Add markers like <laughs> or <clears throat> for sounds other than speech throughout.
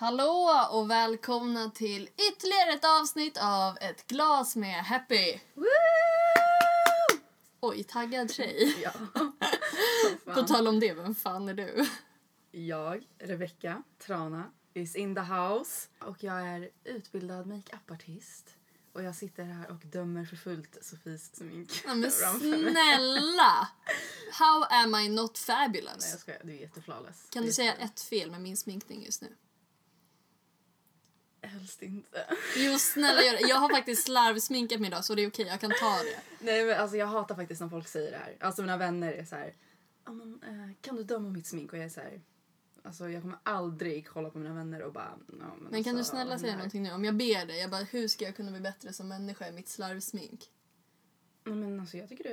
Hallå och välkomna till ytterligare ett avsnitt av Ett glas med Happy. Woo! Oj, taggad tjej. Ja. <laughs> På tal om det, vem fan är du? Jag, Rebecca Trana, is in the house. Och jag är utbildad makeupartist. Och jag sitter här och dömer för fullt Sofies smink. Ja, men snälla! How am I not Nej fabulous? jag skojar, du är jätteflawless. Kan du säga ett fel med min sminkning just nu? Helst inte. Jo, snälla gör det. Jag har faktiskt slarvsminkat mig idag så det är okej, jag kan ta det. Nej men alltså jag hatar faktiskt när folk säger det här. Alltså mina vänner är så här. "Ja, men, eh, kan du döma mitt smink? Och jag är så här. Alltså jag kommer aldrig kolla på mina vänner och bara... Men, Men kan du alltså, snälla säga någonting nu? Om jag ber dig, jag bara, hur ska jag kunna bli bättre som människa i mitt slarvsmink? Nej, men alltså jag tycker du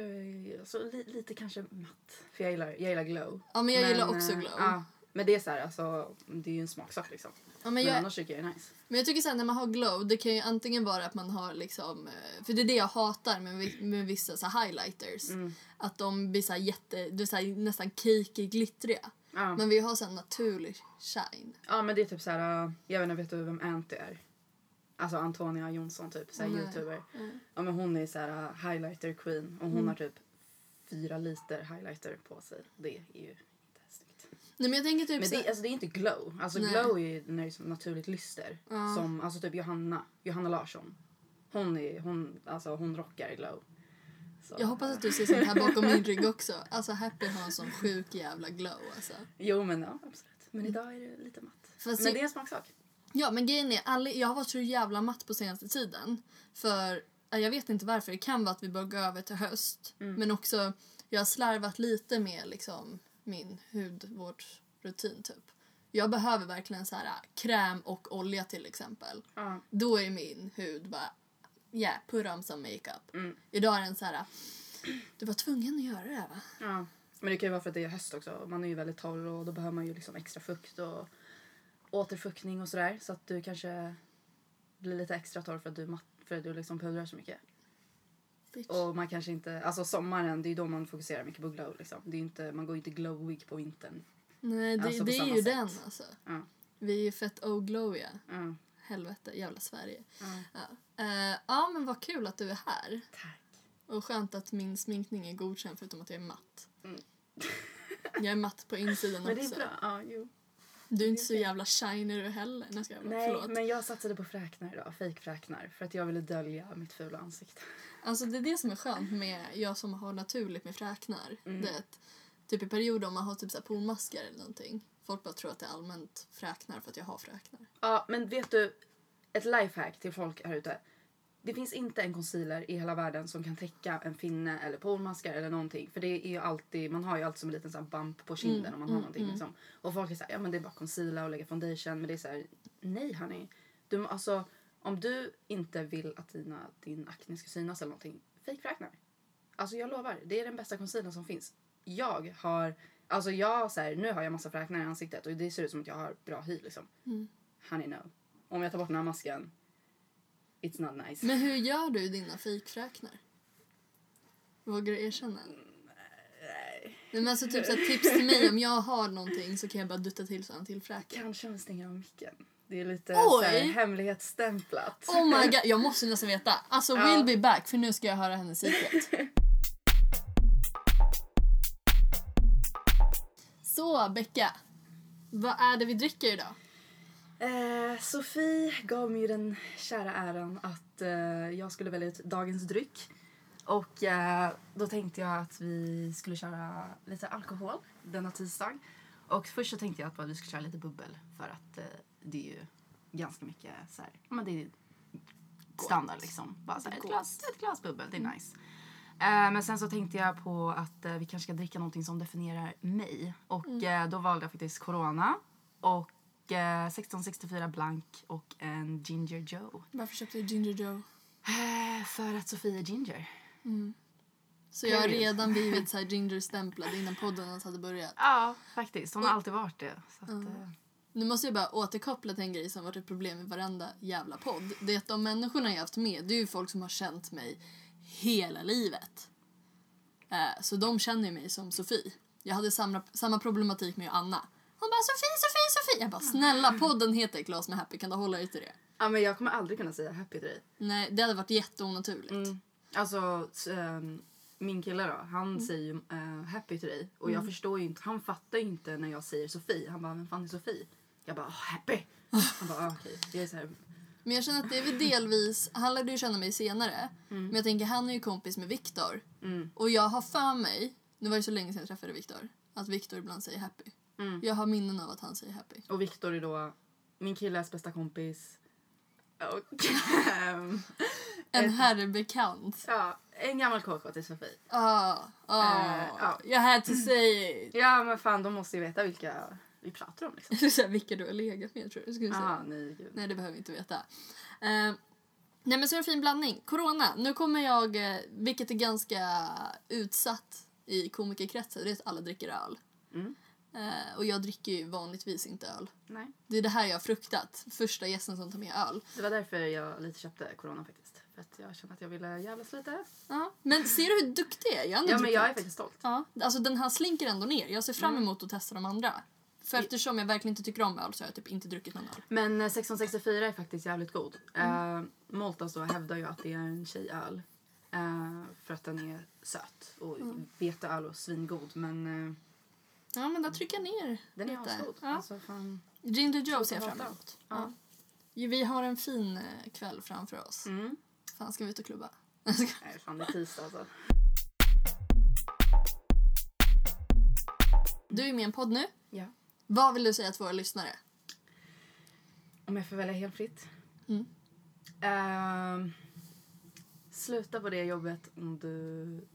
är alltså, li, lite kanske matt. För jag gillar, jag gillar glow. Ja, men jag gillar Men, också eh, glow. Ja, men det är så här, alltså, det är ju en smaksak liksom. Ja, men Men, jag, annars tycker jag det är nice. Men jag tycker så här, när man har glow, det kan ju antingen vara att man har liksom, eh, för det är det jag hatar med, med vissa så här highlighters. Mm. Att de blir så här jätte, är så nästan cakey glittriga. Ja. Men vi har så här naturlig shine. ja men det är typ så här, uh, jag vet inte, vet du vem Anty är? Alltså Antonia Jonsson typ, så här youtuber. Mm. Ja men hon är så här uh, highlighter queen och hon har typ fyra liter highlighter på sig. Det är ju. Nej men jag tänker typ Men det, alltså, det är inte glow. Alltså Nej. glow är ju när det är naturligt lyster. Ja. Som alltså typ Johanna, Johanna Larsson. Hon, är, hon, alltså, hon rockar glow. Så, jag hoppas att du ser sånt här bakom min rygg också. Alltså Happy har en sån sjuk jävla glow alltså. Jo men ja, absolut. Men idag är det lite matt. Fast men det är en smaksak. Ja men grejen är, alla, jag har varit så jävla matt på senaste tiden. För jag vet inte varför, det kan vara att vi börjar gå över till höst. Men också, jag har slarvat lite med liksom min hudvårdsrutin typ. Jag behöver verkligen så här kräm och olja till exempel. Ja. Då är min hud bara, yeah, put on some makeup. Mm. Idag är den så här, du var tvungen att göra det här va? ja. Men det kan ju vara för att det är höst också. Man är ju väldigt torr och då behöver man ju liksom extra fukt och återfuktning och sådär. Så att du kanske blir lite extra torr för att du, för att du liksom pudrar så mycket. Bitch. Och man kanske inte, alltså sommaren det är då man fokuserar mycket på glow liksom. Det är inte, man går inte glowig på vintern. Nej det, alltså det är ju sätt. den alltså. Ja. Vi är ju fett oglowiga. Ja. Helvete, jävla Sverige. Ja. Ja. Eh, ja men vad kul att du är här. Tack. Och skönt att min sminkning är godkänd förutom att jag är matt. Mm. <laughs> Jag är matt på insidan Men det är också. bra. Ja, jo. Du är inte så jävla shiny du heller. Nej, jag bara, Nej, förlåt. men jag satsade på fräknar idag. Fake-fräknar. För att jag ville dölja mitt fula ansikte. Alltså det är det som är skönt med jag som har naturligt med fräknar. Mm. Det är att, typ i perioder om man har typ så här pormaskar eller någonting. Folk bara tror att det är allmänt fräknar för att jag har fräknar. Ja, men vet du? Ett lifehack till folk här ute. Det finns inte en concealer i hela världen som kan täcka en finne eller pormaskar eller någonting. För det är ju alltid, man har ju alltid som en liten sån bump på kinden Mm, om man har mm, någonting. mm. Liksom. Och folk är såhär, ja men det är bara concealer och lägga foundation. Men det är så här, nej hörni. Du, alltså, om du inte vill att dina, din akne ska synas eller någonting, fejkfräknar. Alltså jag lovar, det är den bästa concealern som finns. Jag har, alltså jag så här, nu har jag massa fräknar i ansiktet och det ser ut som att jag har bra hy liksom. Mm. Honey no. Om jag tar bort den här masken, it's not nice. Men hur gör du dina fejkfräknar? Vågar du erkänna? Nej. Men alltså typ så tips till mig om jag har någonting så kan jag bara dutta till så en till fräken. Kanske med stänga av micken. Det är lite så här, hemlighetsstämplat. Oh my god, <laughs> jag måste nästan veta. Alltså Ja. we'll be back för nu ska jag höra hennes secret. <laughs> Så Becka, vad är det vi dricker idag? Eh, Sofie gav mig den kära äran att eh, jag skulle välja ut dagens dryck. Och eh, då tänkte jag att vi skulle köra lite alkohol denna tisdag. Och först så tänkte jag att vi skulle köra lite bubbel för att eh, det är ju ganska mycket så här, men det är standard liksom. Bara så här, ett, glas, ett glas bubbel, det är nice. Eh, men sen så tänkte jag på att eh, vi kanske ska dricka någonting som definierar mig. Och eh, då valde jag faktiskt Corona och eh, 1664 blank och en Ginger Joe. Varför köpte du Ginger Joe? För att Sofie är ginger. Så jag har redan blivit <laughs> så här ginger-stämplad innan podden ens hade börjat. Ja, faktiskt. Hon har alltid varit det. Så att, eh, Nu måste jag bara återkoppla till en grej som varit ett problem i varenda jävla podd. Det är att de människorna jag haft med, det är ju folk som har känt mig hela livet. Eh, så de känner mig som Sofie. Jag hade samma, samma problematik med Anna. Hon bara Sofie, Sofie, Sofie. Jag bara snälla <laughs> podden heter Glas med Happy, kan du hålla dig till det? Ja, men jag kommer aldrig kunna säga happy till dig. Nej, det hade varit jätteonaturligt. Mm. Alltså, ehm, min kille då, han Mm. säger ju eh, happy till dig. Och jag förstår ju inte, han fattar ju inte när jag säger Sofie. Han bara, vem fan är Sofie? Jag bara, "Åh, happy! <laughs> Han bara, ah, okej. Det är så här, Men jag känner att det är väl delvis, han lärde ju känna mig senare. Men jag tänker han är ju kompis med Viktor. mm, Och jag har för mig, nu var det så länge sedan jag träffade Viktor, att Viktor ibland säger happy. Mm. Jag har minnen av att han säger happy. Och Viktor är då min killes bästa kompis. Och <laughs> ehm, En herrbekant. ja, en gammal KK till Sofie. Ah, ah, Eh, ja. Jag had to say it. Ja men fan de måste ju veta vilka vi pratar om liksom. Eller så här, vilka du har legat med tror jag du skulle säga. Jaha, nej gud. Nej, det behöver vi inte veta. Eh, nej, men så är det en fin blandning. Corona. Nu kommer jag, eh, vilket är ganska utsatt i komikerkretsar, det är att alla dricker öl. Mm. Eh, och jag dricker ju vanligtvis inte öl. Nej. Det är det här jag har fruktat. Första gästen som tar med öl. Det var därför jag lite köpte corona faktiskt. För att jag kände att jag ville jävlas lite. Ja. Men ser du hur duktig jag är? Jag har ändå Ja men jag är faktiskt stolt. Ja, alltså den här slinker ändå ner. Jag ser fram Mm. emot att testa de andra. För eftersom jag verkligen inte tycker om öl så har jag typ inte druckit någon öl. Men eh, 1664 är faktiskt jävligt god. Mm. Uh, Maltas då hävdar ju att det är en tjejöl. eh, för att den är söt och veteöl och svingod. Men eh, Ja, men där trycker jag ner den är lite. asgod. Ja. Alltså, fan. Ginger Joe ser jag fram emot. Ja. Ja. Vi har en fin eh, kväll framför oss. Mm. Fan, ska vi ut och klubba? <laughs> Nej fan det är tisdag alltså. Du är med i en podd nu. Ja. Vad vill du säga till våra lyssnare? Om jag får välja helt fritt. Mm. Ehm, sluta på det jobbet om du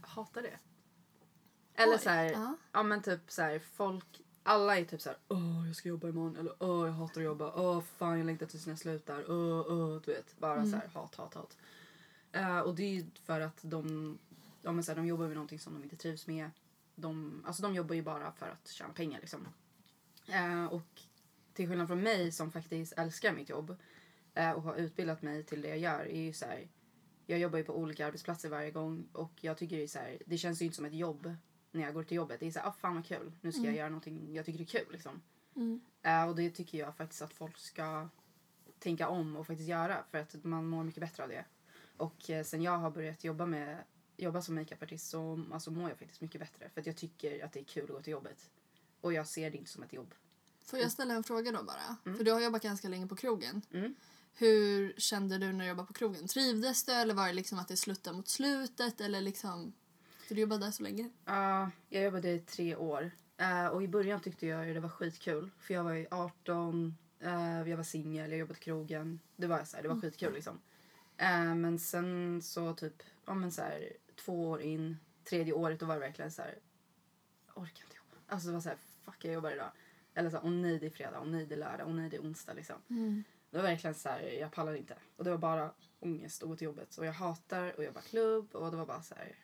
hatar det. Eller så här, ja. ja men typ så här, folk, alla är typ så här, åh jag ska jobba imorgon eller åh jag hatar att jobba, åh fan jag längtar tills jag slutar, åh åh du vet, bara Mm. så här hat hat hat. Eh, och det är ju för att de, ja, men så här, de jobbar med någonting som de inte trivs med. De, alltså de jobbar ju bara för att tjäna pengar liksom. Eh, och till skillnad från mig som faktiskt älskar mitt jobb eh, och har utbildat mig till det jag gör är ju så här, jag jobbar ju på olika arbetsplatser varje gång och jag tycker det är så här, det känns ju inte som ett jobb när jag går till jobbet. Det är så här, ah, fan vad kul, nu ska jag göra någonting jag tycker det är kul liksom. Mm. Eh, och det tycker jag faktiskt att folk ska tänka om och faktiskt göra för att man mår mycket bättre av det. Och eh, sen jag har börjat jobba med jobba som makeupartist så alltså, mår jag faktiskt mycket bättre för att jag tycker att det är kul att gå till jobbet. Och jag ser det inte som ett jobb. Får jag ställa en fråga då bara? För du har jobbat ganska länge på krogen. Mm. Hur kände du när du jobbade på krogen? Trivdes du eller var det liksom att det sluttade mot slutet? Eller liksom... För du jobbade där så länge. Ja, jag jobbade i tre år. Eh, och i början tyckte jag ju det var skitkul. För jag var ju 18, eh, jag var singel, jag jobbade på krogen. Det var, så här, det var skitkul liksom. Eh, men sen så typ, ja men så här, två år in, tredje året då var det verkligen så här, orkar inte jobba. Alltså det var så här, fuck jag jobbar idag. Eller så här, åh nej det är fredag, åh nej det är lördag, åh nej det är onsdag liksom. Det var verkligen så här, jag pallade inte. Och det var bara ångest att gå till jobbet. Och jag hatar att jobba klubb och det var bara så här,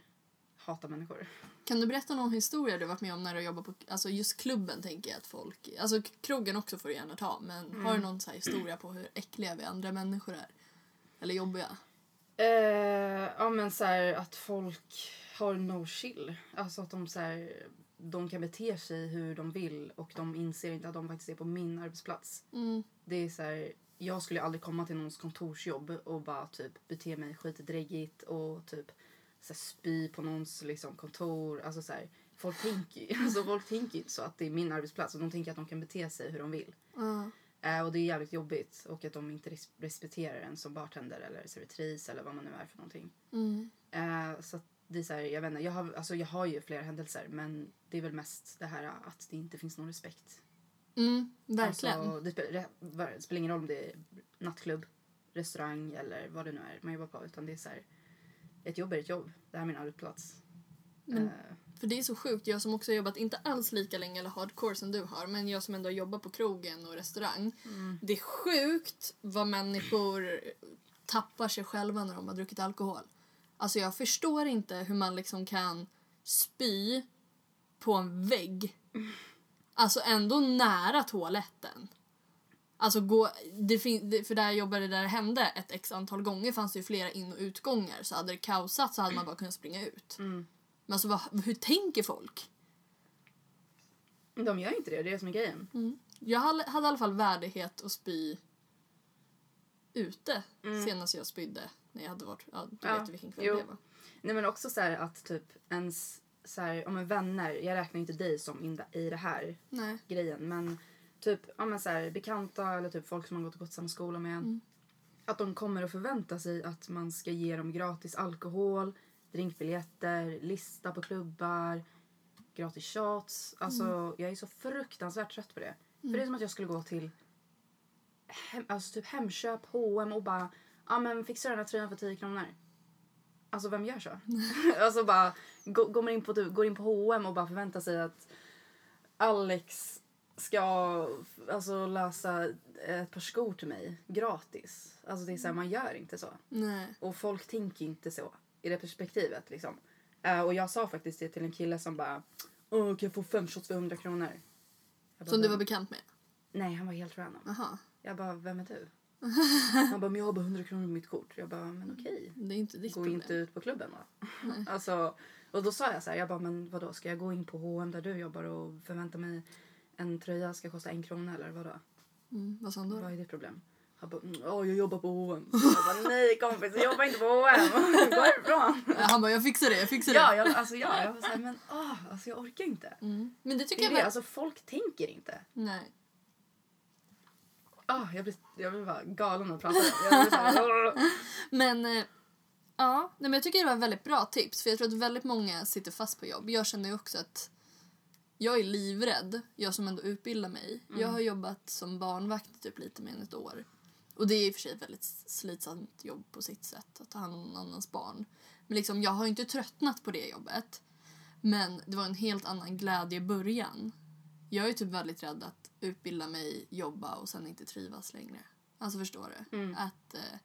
hata människor. Kan du berätta någon historia du varit med om när du jobbar på alltså just klubben tänker jag att folk, alltså krogen också får du gärna ta men har du någon så här historia på hur äckliga vi andra människor är? Eller jobbiga? Eh, ja men så här att folk har no chill. Alltså att de så här, de kan bete sig hur de vill och de inser inte att de faktiskt är på min arbetsplats. Mm. Det är så här, jag skulle aldrig komma till någons kontorsjobb och bara typ bete mig skitdräggigt och typ så här, spy på någons liksom, kontor. Alltså så här, folk tänker <laughs> alltså, folk tänker ju inte så att det är min arbetsplats och de tänker att de kan bete sig hur de vill. Ja. Eh, och det är jävligt jobbigt och att de inte res- respekterar en som bartender eller servitris eller vad man nu är för någonting. Mm. Eh, så det är så här, jag vet inte, jag har, alltså jag har ju flera händelser men det är väl mest det här att det inte finns någon respekt. Mm, verkligen. Alltså, det, spe, det, det spelar ingen roll om det är nattklubb, restaurang eller vad det nu är man jobbar på utan det är så här, ett jobb är ett jobb. Det här är min arbetsplats. Men- Eh, För det är så sjukt, jag som också har jobbat inte alls lika länge eller hardcore som du har men jag som ändå jobbar på krogen och restaurang. Det är sjukt vad människor tappar sig själva när de har druckit alkohol. Alltså jag förstår inte hur man liksom kan spy på en vägg. Alltså ändå nära toaletten. Alltså gå, det fin, för där jag jobbade där det hände ett x antal gånger fanns det ju flera in och utgångar så hade det kaosat så hade man bara kunnat springa ut. mm. Men alltså vad, hur tänker folk? De gör inte det, det är det som är grejen. Mm. Jag hade hade i alla fall värdighet att spy ute senast jag spydde. När jag hade varit, ja, du Ja, vet vilken kväll jo. det var. Nej men också så här att typ ens, så här, om en vänner, jag räknar inte dig som in i det här Nej. grejen men typ ja, men så här, bekanta eller typ folk som man gått, gått samma skola med. Mm. Att de kommer att förvänta sig att man ska ge dem gratis alkohol, drinkbiljetter, lista på klubbar, gratis shots. Alltså Mm. jag är så fruktansvärt trött på det. För det är som att jag skulle gå till hem, alltså typ Hemköp, H&M och bara ja men fixa den här tröjan för 10 kronor. Alltså vem gör så? <laughs> <laughs> alltså bara gå- går man in på, typ- går in på H&M och bara förväntar sig att Alex ska alltså lösa ett par skor till mig gratis. Alltså det är så här, man gör inte så. Nej. Och folk tänker inte så i det perspektivet liksom. Eh, och jag sa faktiskt det till en kille som bara Åh, kan jag få fem shots för 100 kronor? Jag bara, Som du var bekant med? Nej, han var helt random. Aha. Jag bara, vem är du? <laughs> Han bara, men jag har bara 100 kronor på mitt kort. Jag bara, men okej. Det är inte ditt Gå problem. inte ut på klubben va? <laughs> alltså, och då sa jag så här, jag bara, men vadå, ska jag gå in på H&M där du jobbar och förvänta mig en tröja ska kosta en krona eller vadå? Mm, vad sa han då? Vad är ditt problem? Han bara, "Mm, ja jag jobbar på H&M. Jag bara, nej kompis, jag jobbar inte på H&M. <laughs> Gå härifrån. Han bara, jag fixar det, jag fixar det. Ja, jag, alltså, ja, jag var såhär, men åh, alltså, jag orkar inte. Mm. Men det tycker Det jag det, alltså folk tänker inte. Nej. Ah, jag, blir, jag blir bara galen prata. Jag blir så här, "Åh." <laughs> Men eh, ja, nej, men jag tycker det var väldigt bra tips. För jag tror att väldigt många sitter fast på jobb. Jag känner ju också att jag är livrädd, jag som ändå utbildar mig. Jag har jobbat som barnvakt typ lite mer än ett år. Och det är i och för sig ett väldigt slitsamt jobb på sitt sätt, att ta hand om någon annans barn. Men liksom, jag har inte tröttnat på det jobbet. Men det var en helt annan glädje i början. Jag är typ väldigt rädd att utbilda mig, jobba och sen inte trivas längre. Alltså förstår du? Att, eh,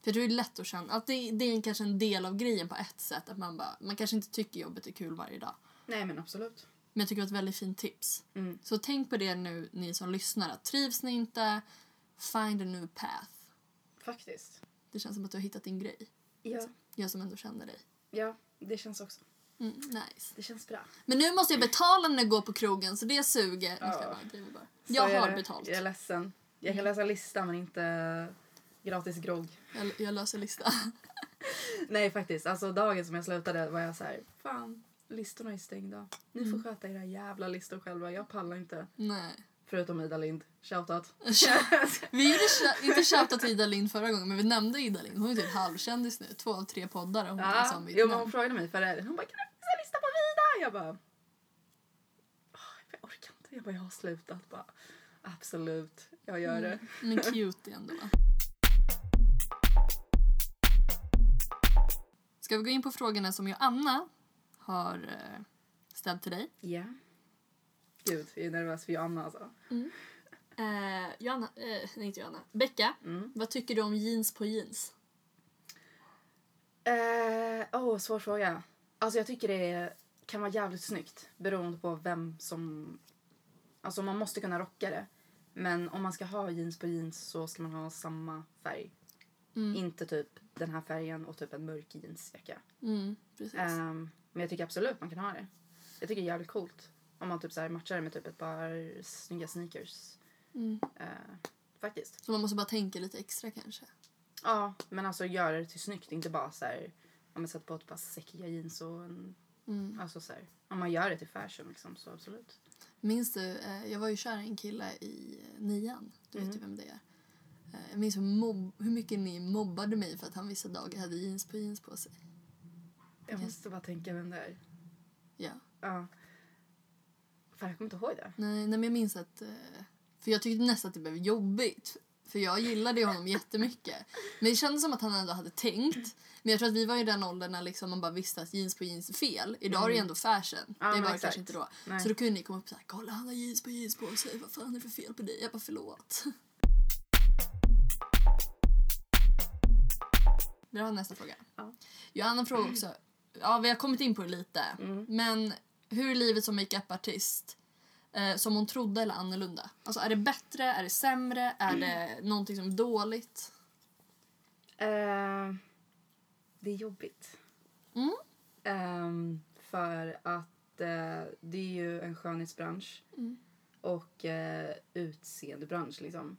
för jag tror det är lätt att känna att det, det är kanske en del av grejen på ett sätt. Att man, bara, man kanske inte tycker jobbet är kul varje dag. Nej men absolut. Men jag tycker det var ett väldigt fint tips. Mm. Så tänk på det nu ni som lyssnar. Att trivs ni inte, find a new path. Faktiskt. Det känns som att du har hittat din grej. Ja, Jag som ändå känner dig. ja det känns också. Mm, nice. Det känns bra. Men nu måste jag betala när jag går på krogen så det suger. Ska jag Ja. bara, Jag har det. betalt. Jag är ledsen. Jag kan läsa listan men inte gratis grogg. Jag, jag löser lista. <laughs> Nej faktiskt, alltså dagen som jag slutade var jag så här, fan listorna är stängda. Ni får sköta era jävla listor själva, jag pallar inte. Nej. Förutom Ida Lind, shoutout. <laughs> Vi gjorde sh- inte <laughs> shoutout Ida Lind förra gången men vi nämnde Ida Lind. Hon är typ halvkändis nu. Två av tre poddar hon Ja, liksom jo, men hon frågade mig förra helgen. Hon bara, kan du fixa en lista på Vida? Jag bara, "Åh, jag orkar inte. Jag bara, jag har slutat. Bara, Absolut, jag gör det. Men <laughs> cute ändå. Ska vi gå in på frågorna som jag och Anna har eh, ställt till dig? Ja. Gud, jag är nervös för Joanna alltså. Eh, Joanna, eh, nej inte Joanna. Becka, Mm. vad tycker du om jeans på jeans? Eh, oh, svår fråga. Alltså jag tycker det kan vara jävligt snyggt beroende på vem som... Alltså man måste kunna rocka det. Men om man ska ha jeans på jeans så ska man ha samma färg. Mm. Inte typ den här färgen och typ en mörk jeansjacka. Mm, precis. Ehm, men jag tycker absolut man kan ha det. Jag tycker det är jävligt coolt. Om man typ så här matchar det med typ ett par snygga sneakers. Mm. Eh, faktiskt. Så man måste bara tänka lite extra kanske. Ja, men alltså göra det till snyggt. Inte bara så här... Om man sätter på ett par säckiga jeans och en... Mm. Alltså så här, om man gör det till fashion liksom så absolut. Minns du, eh, jag var ju kär i en kille i nian. Du vet Mm. ju vem det är. Eh, jag minns hur, mobb, hur mycket ni mobbade mig för att han vissa dagar hade jeans på jeans på sig. Jag måste bara tänka vem det är. Ja. Ja. Fan, jag kommer inte ihåg det. Nej, nej men jag minns att... eh, För jag tyckte nästan att det blev jobbigt. För jag gillade ju honom jättemycket. Men det kändes som att han ändå hade tänkt. Men jag tror att vi var i den åldern när liksom man bara visste att jeans på jeans är fel. Idag är det ju ändå fashion. Mm. Ja, det men var det exakt. kanske inte då. Nej. Så då kunde ni komma upp och säga kolla han har jeans på jeans på sig. Vad fan är det för fel på dig? Jag bara förlåt. <laughs> Vi har nästa fråga. Ja. Johanna frågar också. Ja, vi har kommit in på det lite. Mm. Men hur är livet som makeupartist? Eh, som hon trodde eller annorlunda? Alltså är det bättre? Är det sämre? Är det någonting som är dåligt? Eh, det är jobbigt. Mm. Ehm, för att eh, det är ju en skönhetsbransch. Mm. och eh, utseendebransch liksom.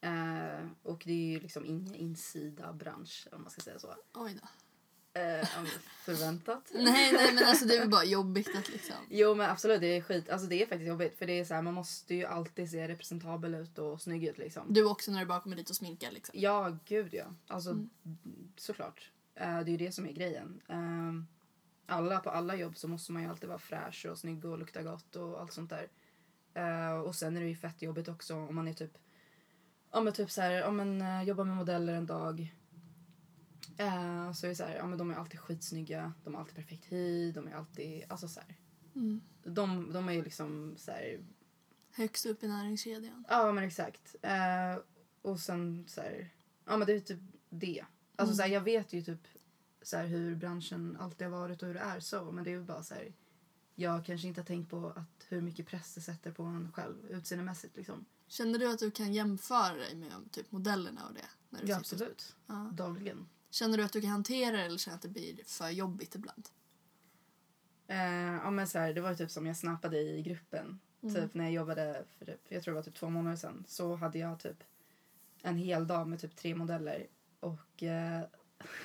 Eh, och det är ju liksom ingen insida bransch om man ska säga så. Oj då. Eh, förväntat. <laughs> Nej, nej men alltså det är väl bara jobbigt att liksom... Jo men absolut det är skit. Alltså det är faktiskt jobbigt för det är så här, man måste ju alltid se representabel ut och snygg ut liksom. Du också när du bara kommer dit och sminkar liksom. Ja gud ja. Alltså Mm. såklart. Eh, det är ju det som är grejen. Eh, alla på alla jobb så måste man ju alltid vara fräsch och snygg och lukta gott och allt sånt där. Eh, och sen är det ju fett jobbigt också om man är typ om man typ så här, om man eh, jobbar med modeller en dag eh, så är det så här, ja men de är alltid skitsnygga, de har alltid perfekt hy, de är alltid, alltså så här, Mm. de, de är ju liksom så här, Högst upp i näringskedjan. ja men exakt. Eh, och sen så här, ja men det är typ det. Alltså Mm. så här, jag vet ju typ så här, hur branschen alltid har varit och hur det är så, men det är ju bara så här, jag kanske inte har tänkt på att hur mycket press det sätter på en själv utseendemässigt liksom. Känner du att du kan jämföra dig med typ modellerna och det? När du Ja absolut. Ja. Dagligen. Känner du att du kan hantera det eller känner att det blir för jobbigt ibland? Eh, ja, men så här, det var typ som jag snappade i gruppen. Mm. Typ när jag jobbade, för typ, jag tror det var typ två månader sedan, så hade jag typ en hel dag med typ tre modeller. Och eh,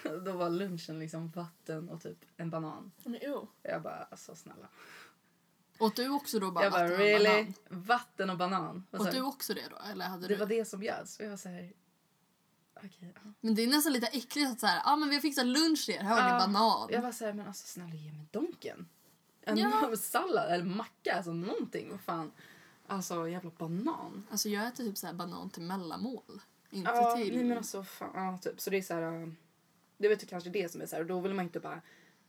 <laughs> då var lunchen liksom vatten och typ en banan. Jo. Jag bara, alltså snälla. Åt du också då bara jag bara, vatten och really? banan? Vatten och banan? Och Åt du också det då? Eller hade det du... var det som bjöds. Och jag var så här, okej. ja. Men det är nästan lite äckligt att så här, ah, men vi har fixat lunch till er, här har Ja, ni banan. Jag var så här, men alltså snälla ge mig donken. En Ja. sallad eller macka, alltså någonting. Vad fan. Alltså jävla banan. Alltså jag äter typ så här banan till mellanmål. Inte Ja, till... nej men alltså fan, ja, typ. Så det är så här, äh, det vet du kanske det som är så här, och då vill man inte bara,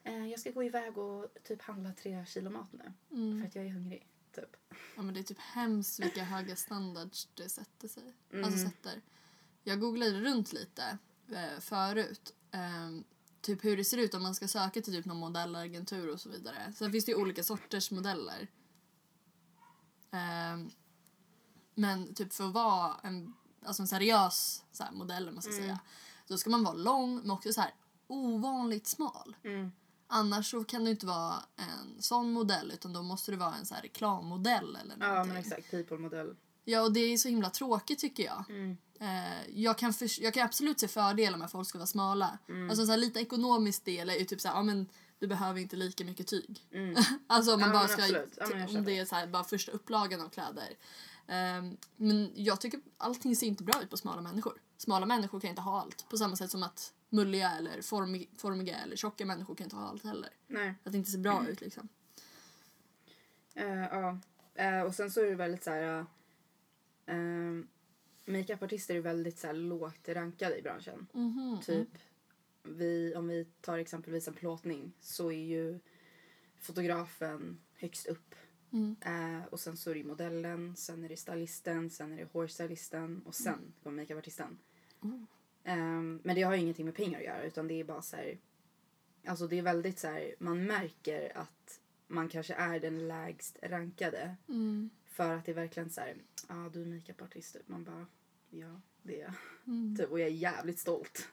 eh, jag ska gå iväg och typ handla tre kilo mat nu. Mm. För att jag är hungrig, typ. Ja, men det är typ hemskt vilka höga standards det sätter sig. Mm. Alltså sätter. Jag googlade runt lite eh, förut. Eh, typ hur det ser ut om man ska söka till typ någon modellagentur och så vidare. Sen finns det ju olika sorters modeller. Eh, men typ för att vara en, alltså en seriös så här, modell, man ska Mm. säga, då ska man vara lång men också så här ovanligt smal. Mm. Annars så kan du inte vara en sån modell utan då måste du vara en så här reklammodell eller Ja någonting. men exakt, people-modell. Ja, och det är så himla tråkigt tycker jag. Mm. Eh, jag, kan förs- jag kan absolut se fördelar med att folk ska vara smala. Mm. Alltså sån här liten ekonomisk del är ju typ så här, ja men du behöver inte lika mycket tyg. Mm. <laughs> Alltså om man Ja, bara ska. Ja, jag om det är så här, bara första upplagan av kläder. Ehm, men jag tycker allting ser inte bra ut på smala människor. Smala människor kan inte ha allt. På samma sätt som att mulliga eller formi- formiga eller tjocka människor kan inte ha allt heller. Nej. Att det inte ser bra <clears throat> ut liksom. Eh, ja. Eh, och sen så är det väldigt så här... Makeupartister är väldigt så här, lågt rankade i branschen. Mhm. Typ, vi, om vi tar exempelvis en plåtning så är ju fotografen högst upp. Mm. Eh, och sen så är det modellen, sen är det stylisten, sen är det hårstylisten och sen kommer makeupartisten. Oh. Ehm, men det har ju ingenting med pengar att göra utan det är bara så här, Alltså det är väldigt så här, man märker att man kanske är den lägst rankade. Mm. För att det är verkligen så här, ah, du är makeupartist typ. Man bara, ja det är jag. Mm. Typ, och jag är jävligt stolt.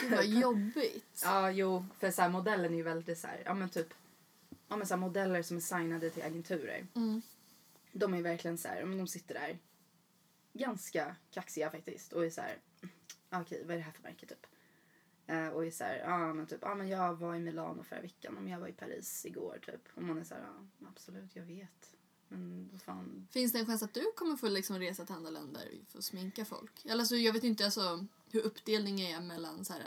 Gud vad jobbigt. Ja, jo, för så här, modellen är ju väldigt så här, ja men typ, ja men så här, modeller som är signade till agenturer. Mm. De är verkligen så här, de sitter där ganska kaxiga faktiskt och är så här, "Ah, okej vad är det här för märke typ? Eh, och är så här, ja men typ, ja men jag var i Milano förra veckan, men jag var i Paris igår typ. Och man är så här, ja absolut jag vet. Vad fan, Finns det en chans att du kommer få liksom resa till andra länder för att sminka folk? Eller alltså, jag vet inte alltså, hur uppdelningen är mellan så här,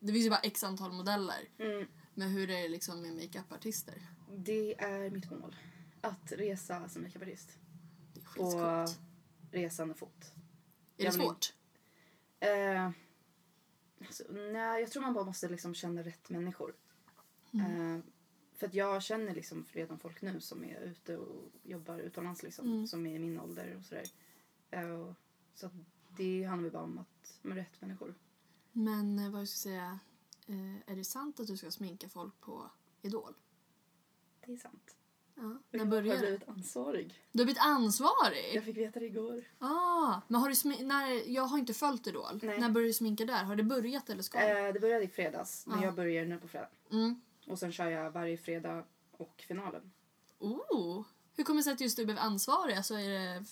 det finns ju bara x antal modeller. mm, Men hur är det liksom med makeupartister? det är mitt mål. Att resa som makeupartist. Det skitcoolt. resande fot. Är det jag vill svårt? Eh, alltså, nej, jag tror man bara måste liksom känna rätt människor. Mm. Eh, för att jag känner liksom redan folk nu som är ute och jobbar utomlands liksom, Mm. som är i min ålder och sådär. Och, så det handlar bara om att med rätt människor. Men eh, vad ska jag säga, eh, är det sant att du ska sminka folk på Idol? Det är sant. Ja. När jag har börjar det? blivit ansvarig. Du har blivit ansvarig? Jag fick veta det igår. Ah, men har du smi- när, jag har inte följt Idol. Nej. När började du sminka där? Har det börjat eller ska det? Eh, det började i fredags, men Ja. jag börjar nu på fredag. Mm. Och sen kör jag varje fredag och finalen. Oh, Hur kommer det sig att just du blev ansvarig? Alltså är det...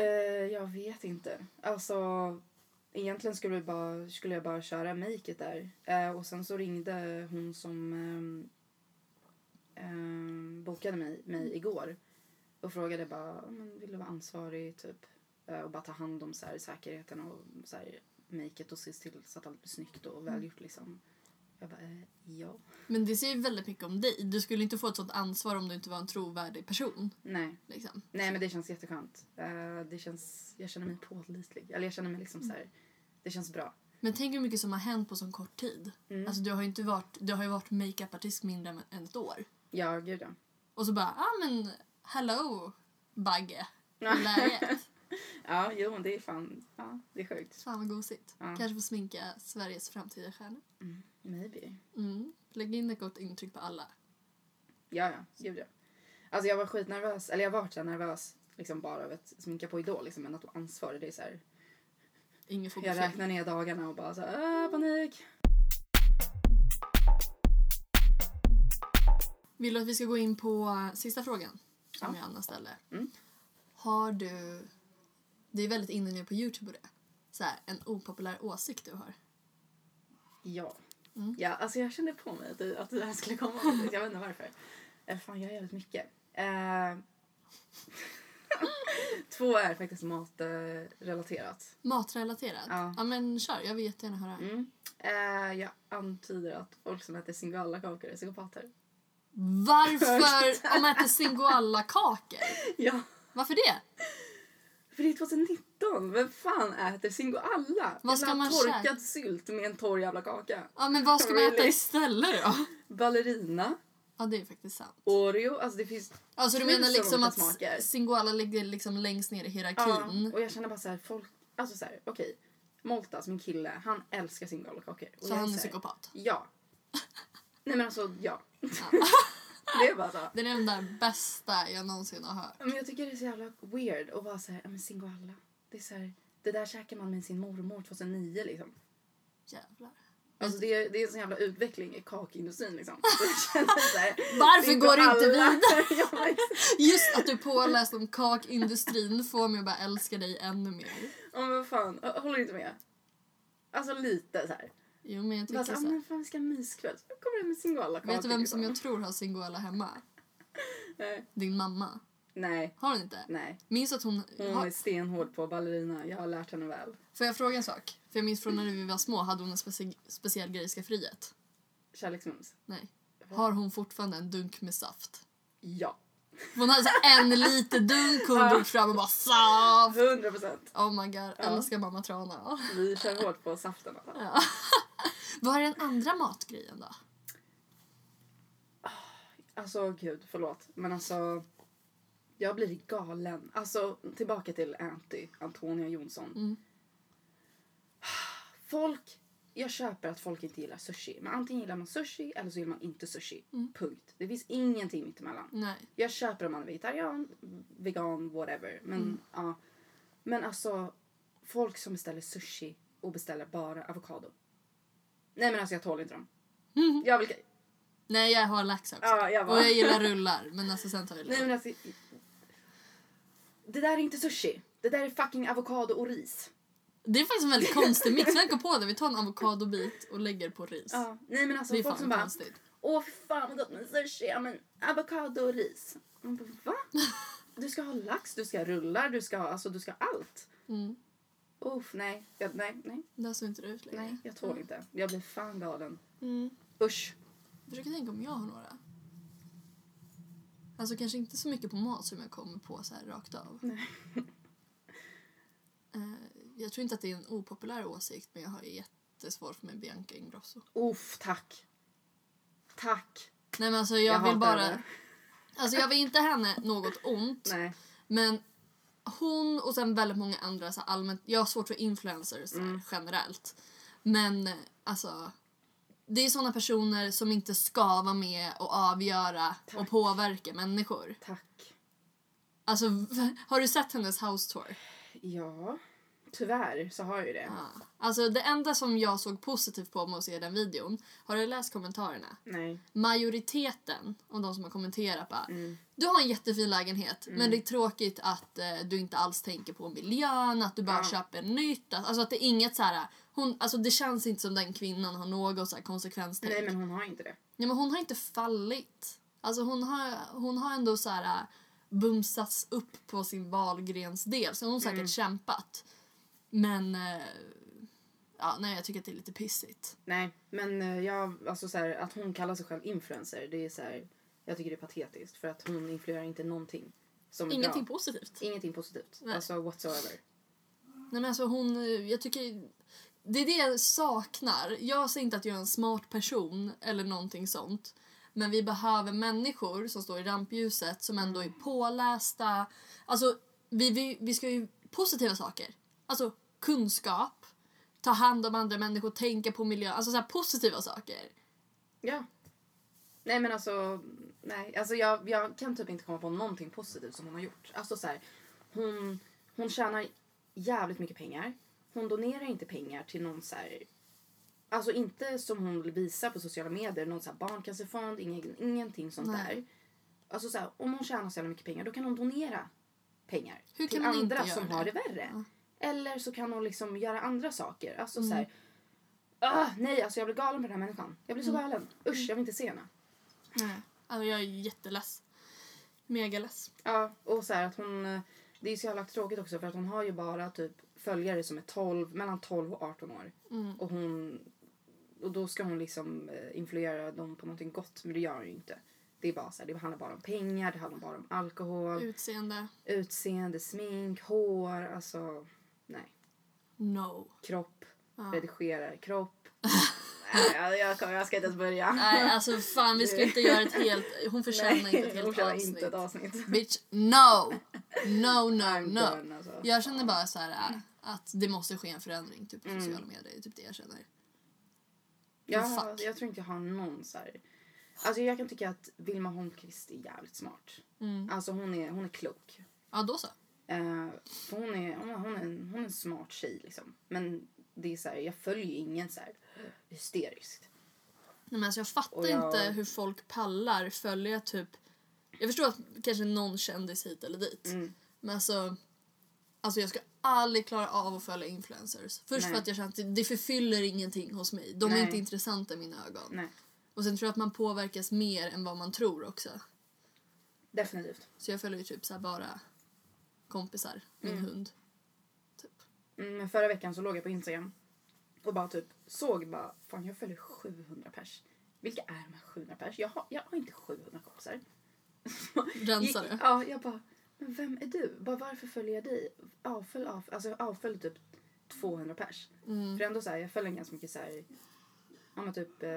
Eh, jag vet inte. Alltså, egentligen skulle, vi bara, skulle jag bara köra make it där. Eh, och sen så ringde hon som ehm, bokade mig, mig igår och frågade bara, "Ja, men vill du vara ansvarig typ? Eh, och bara ta hand om så här, säkerheten och så här, make it och se till så att allt blir snyggt och välgjort liksom. Jag bara, eh, ja. Men det säger väldigt mycket om dig. Du skulle inte få ett sånt ansvar om du inte var en trovärdig person. Nej. Liksom. Nej men det känns jätteskönt. Eh, det känns, jag känner mig pålitlig. Eller jag känner mig liksom så här, det känns bra. Men tänk hur mycket som har hänt på så kort tid. Mm. Alltså du har ju inte varit, du har ju varit makeupartist mindre än- ett år. Ja, gud ja. Och så bara, ah, men hello Bagge. Hur är läget? <laughs> Ja, jo men det är fan, ja det är sjukt. Fan vad gosigt. Ja. Kanske får sminka Sveriges framtida stjärnor. Mm, maybe. Mm. Lägg in ett gott intryck på alla. Ja, ja, gud ja. Alltså jag var skitnervös, eller jag var så nervös liksom bara av att sminka på Idol liksom, men att vara ansvarig det är så här, Ingen jag räknar ner dagarna och bara så här, ah, panik. Vill du att vi ska gå in på sista frågan som Ja. Johanna ställde? Mm. Har du, det är väldigt inne nu på Youtube och det, så här, en opopulär åsikt du har? Ja. Mm. Ja, alltså jag kände på mig att, det- att det här skulle komma. Jag vet inte varför. Eh, Fan, jag gör jävligt mycket. Eh, <laughs> Två är faktiskt matrelaterat. Matrelaterat? Ja. ja men kör, jag vill jättegärna höra. Mm. Eh, jag antyder att folk som äter singoallakakor är psykopater. Varför de äter singoalla-kakor? <laughs> Ja. Varför det? För det är 2019. Vem fan äter singoalla? Vad ska man torkad käka? sylt med en torr jävla kaka. Ja men vad ska man äta istället då? Ballerina, Ja det är faktiskt sant. Oreo, alltså det finns... Alltså du menar liksom att smaker. singoalla ligger liksom längst ner i Ja, hierarkin? och jag känner bara så här, folk... Alltså så här, okej. Moltas, min kille, han älskar singoallakakor. Och Så jag han är så här, psykopat? Ja. <laughs> Nej men alltså, ja. Ja. <laughs> det är bara så. Det är den där bästa jag någonsin har hört. Men jag tycker det är så jävla weird att vara så här, men singoalla. Det är så här, det där käkar man med sin mormor 2009 liksom. Jävlar. Alltså det är, det är en sån jävla utveckling i kakindustrin liksom. <laughs> Här, Varför går du inte vidare? <laughs> Just att du påläst om kakindustrin får mig att bara älska dig ännu mer. Ja men vad fan, håller inte med. Alltså lite så här. Jo men jag tycker så, ah, men fan vi ska ha myskväll. Så kommer det med singoallakakor. Vet du vem som jag tror har singoalla hemma? <laughs> Nej. Din mamma. Nej, Har hon inte? nej. Minns att hon... Hon Har... är stenhård på ballerina. Jag har lärt henne väl. Får jag fråga en sak? För jag minns från när vi var små hade hon en specie... speciell grej i skafferiet. Kärleksmums. Nej. Har hon fortfarande en dunk med saft? Ja. Hon hade så en liter dunk hon Ja. drog fram och bara saft! 100 procent. Oh my god, älskar mamma Trana. Vi kör hårt på saften alltså. Ja. <laughs> Vad är den andra matgrejen då? Alltså gud, förlåt. Men alltså. Jag blir galen. Alltså tillbaka till Anty, Antonia Jonsson. Mm. <sighs> Folk, jag köper att folk inte gillar sushi. Men antingen gillar man sushi eller så gillar man inte sushi. Mm. Punkt. Det finns ingenting mittemellan. Nej. Jag köper om man är vegetarian, vegan, whatever. Men Mm. ja. Men alltså, folk som beställer sushi och beställer bara avokado. Nej men alltså jag tål inte dem. Mm. Jag vill... Nej, jag har lax också. Ja, jag Och jag gillar <laughs> rullar, men alltså sen tar jag Nej men alltså. Det där är inte sushi. Det där är fucking avokado och ris. Det är faktiskt en väldigt konstig mix. Kom på det. Vi tar en avokadobit och lägger på ris. Ja. Nej men alltså det är folk som bara. konstigt. Åh fy fan vad gott med sushi. Ja men avokado och ris. Man bara, va? <laughs> Du ska ha lax, du ska ha rullar, du ska ha, alltså du ska ha allt. Mm. Uff, nej. Jag, nej, nej. Där såg inte det ut längre. Nej, jag tål inte. Jag blir fan galen. Mm. Usch. Jag försöker tänka om jag har några. Alltså kanske inte så mycket på mat som jag kommer på så här rakt av. Nej. <laughs> Eh, jag tror inte att det är en opopulär åsikt men jag har jättesvårt med Bianca Ingrosso. Uff, tack. Tack. Nej men alltså jag, Jag vill bara... henne. Alltså jag vill inte henne något ont. Nej. Men hon och sen väldigt många andra så allmänt, jag har svårt för influencers Mm. generellt. Men alltså det är såna personer som inte ska vara med och avgöra och Tack. påverka människor. Tack. Alltså <laughs> har du sett hennes house tour? Ja. Tyvärr så har ju det. Ja. Alltså det enda som jag såg positivt på med att se den videon, har du läst kommentarerna? Nej. Majoriteten av de som har kommenterat bara Mm. Du har en jättefin lägenhet men det är tråkigt att eh, du inte alls tänker på miljön, att du bara Ja. köper nytt. Alltså att det är inget så här. Hon, alltså det känns inte som den kvinnan har något så här konsekvenstänk. Nej men hon har inte det. Nej, men hon har inte fallit. Alltså hon har, hon har ändå så här bumsats upp på sin valgrensdel. Så hon har säkert Mm. kämpat. Men eh, ja, nej, jag tycker att det är lite pissigt. Nej men eh, jag, alltså så här, att hon kallar sig själv influencer det är så här, jag tycker det är patetiskt för att hon influerar inte någonting. Som är Ingenting bra. positivt. Ingenting positivt. Nej. Alltså whatsoever. Nej, men alltså hon, eh, jag tycker... Det är det jag saknar. Jag säger inte att jag är en smart person eller någonting sånt. Men vi behöver människor som står i rampljuset som ändå är pålästa. Alltså, vi, vi, vi ska ju positiva saker. Alltså kunskap, ta hand om andra människor, tänka på miljön. Alltså så positiva saker. Ja. Nej men alltså, nej. Alltså jag, jag kan typ inte komma på någonting positivt som hon har gjort. Alltså så här, hon, hon tjänar jävligt mycket pengar. Hon donerar inte pengar till någon så här, alltså inte som hon vill visa på sociala medier, någon så här barncancerfond, ingen, ingenting sånt Nej. där. Alltså så här, om hon tjänar så jävla mycket pengar då kan hon donera pengar Hur till andra som det? har det värre. Ja. Eller så kan hon liksom göra andra saker. Alltså Mm. så här, ah, nej alltså jag blir galen på den här människan. Jag blir så Mm. galen. Usch jag vill inte se henne. Nej. Alltså jag är jätteless. Megaless. Ja, och så här att hon... eh, Det är så jävla tråkigt också för att hon har ju bara typ följare som är 12, mellan 12 och 18 år. Mm. Och hon... Och då ska hon liksom eh, influera dem på någonting gott, men det gör hon ju inte. Det är bara så här, det handlar bara om pengar, det handlar bara om alkohol, Utseende. utseende, smink, hår, alltså... Nej. No. Kropp, Ja. redigera kropp. <laughs> nej, jag, jag, jag ska inte ens börja. Nej, alltså fan vi ska inte göra ett helt... Hon förtjänar inte ett helt avsnitt. inte ett avsnitt. Bitch, no! No, <laughs> no, no. alltså. Jag känner bara så här äh, att det måste ske en förändring typ, på Mm. sociala medier. Det är typ det jag känner. Jag, jag tror inte jag har någon så här... Alltså jag kan tycka att Vilma Holmqvist är jävligt smart. Mm. Alltså hon är, hon är klok. Ja, då så. För hon, är, hon, är, hon, är en, hon är en smart tjej liksom. Men det är så här, jag följer ingen så här hysteriskt. Nej, men alltså, jag fattar jag- inte hur folk pallar följa typ... Jag förstår att kanske någon kändis hit eller dit. Mm. Men alltså... Alltså jag ska aldrig klara av att följa influencers. Först Nej. för att jag känner att det- förfyller ingenting hos mig. De är Nej. inte intressanta i mina ögon. Nej, Och sen tror jag att man påverkas mer än vad man tror också. definitivt. Så jag följer ju typ så bara kompisar, min Mm. hund. Typ. Mm, förra veckan så låg jag på Instagram och bara typ såg bara, fan jag följer 700 pers. Vilka är de här 700 pers? Jag har, jag har inte 700 kompisar. <laughs> Rensar det. Ja, jag bara, men vem är du? Bara, varför följer jag dig? Avfölj, av, alltså jag avfölj typ 200 pers. Mm. För ändå så här, jag följer ganska mycket så här, ja men typ eh,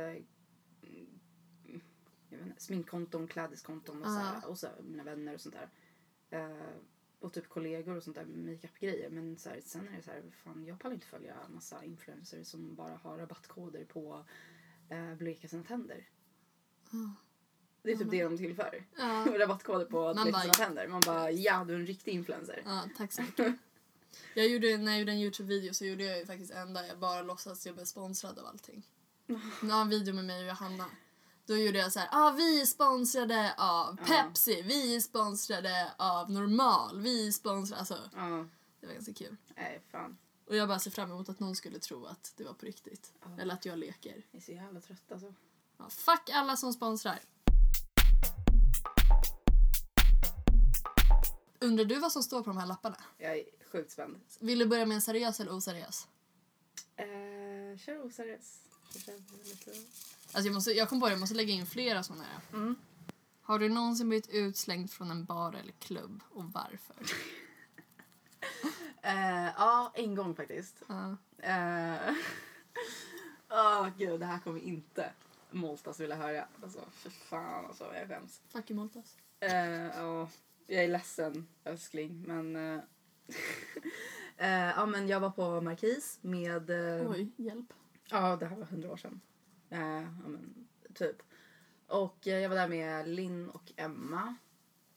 jag vet inte, sminkkonton, klädeskonton och, så här, Ah. och så här, mina vänner och sånt där. Eh, och typ kollegor och sånt där makeup-grejer. Men så här, sen är det så här, fan jag pallar inte följa massa influencers som bara har rabattkoder på eh, bleka sina tänder. Ah. Det är typ det de tillför. Ja. <laughs> rabattkoder på att Man bleka sina tänder. Man bara, ja du är en riktig influencer. ja, tack så mycket. <laughs> Jag gjorde, när jag gjorde en Youtube-video så gjorde jag faktiskt en där jag bara låtsas jag blev sponsrad av allting. <laughs> Jag har en video med mig och Johanna. Då gjorde jag så här, ah, vi är sponsrade av. Pepsi, vi är sponsrade av Normal, vi är sponsrade, alltså Ja, det var ganska kul. nej fan. Och jag bara ser fram emot att någon skulle tro att det var på riktigt. Ja. Eller att jag leker. Jag är så jävla trött alltså. Ja, fuck alla som sponsrar. Undrar du vad som står på de här lapparna? Jag är sjukt spänd. Vill du börja med en seriös eller oseriös? Eh, kör oseriös. Alltså jag, måste, jag kom på det, jag måste lägga in flera sådana här. Mm. Har du någonsin blivit utslängd från en bar eller klubb och varför? <laughs> Eh, ja, en gång faktiskt. Eh, <laughs> Åh gud, det här kommer inte Moltas vilja höra. Alltså för fan alltså, jag skäms. fuck you Moltas. Eh, Ja, jag är ledsen älskling men... eh, <laughs> ja men jag var på Markis med... Oj, hjälp. Ja, det här var hundra år sedan. Eh, ja, men, typ. Och eh, jag var där med Linn och Emma,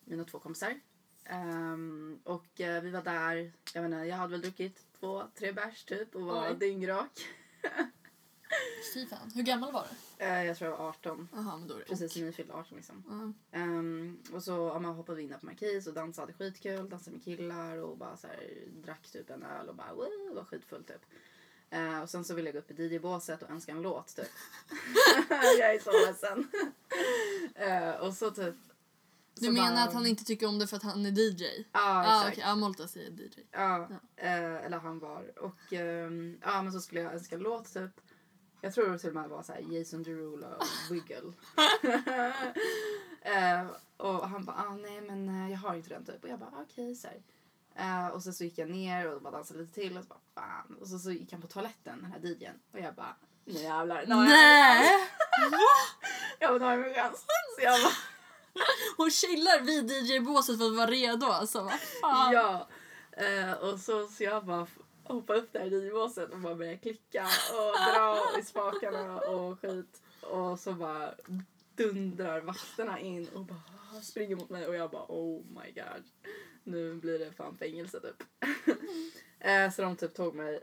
mina två kompisar. Ehm, och eh, vi var där, jag vet inte, jag hade väl druckit två, tre bärs typ och var Oj. dyngrak. <laughs> Fy fan. Hur gammal var du? Eh, jag tror jag var 18. Jaha, men då är det Precis när ni fyllde 18 liksom. Ja. Ehm, och så ja, man hoppade vi in där på Markis och dansade skitkul, dansade med killar och bara så här, drack typ en öl och bara woo, var skitfull typ. Eh, och sen så ville jag gå upp i DJ-båset och önska en låt typ. <laughs> jag är så ledsen. <laughs> Eh, och så typ. Du så menar bara- att han inte tycker om det för att han är DJ? Ja, Ja, exakt. Ja, Molta säger DJ. Ja, eh, eller han var. Och ehm, ja, men så skulle jag önska en låt typ. Jag tror det till och med var så här Jason Derulo och Wiggle. <laughs> eh, och han bara, ah, nej men eh, jag har inte den typ. Och jag bara, ah, okej så här. Eh, och sen så gick jag ner och bara dansade lite till och så bara, fan. Och så, så gick han på toaletten, den här DJn. Och jag bara, nu jävlar. Nej! jag bara, nu har jag min chans. Så jag bara, <laughs> Hon chillar vid DJ-båset för att vara redo alltså. Fan? Ja. Eh, och så, så jag bara hoppade upp där i livbåset och bara började klicka och dra i spakarna och skit. Och så bara dundrar vakterna in och bara springer mot mig och jag bara oh my god. Nu blir det fan fängelse typ. <laughs> eh, så de typ tog mig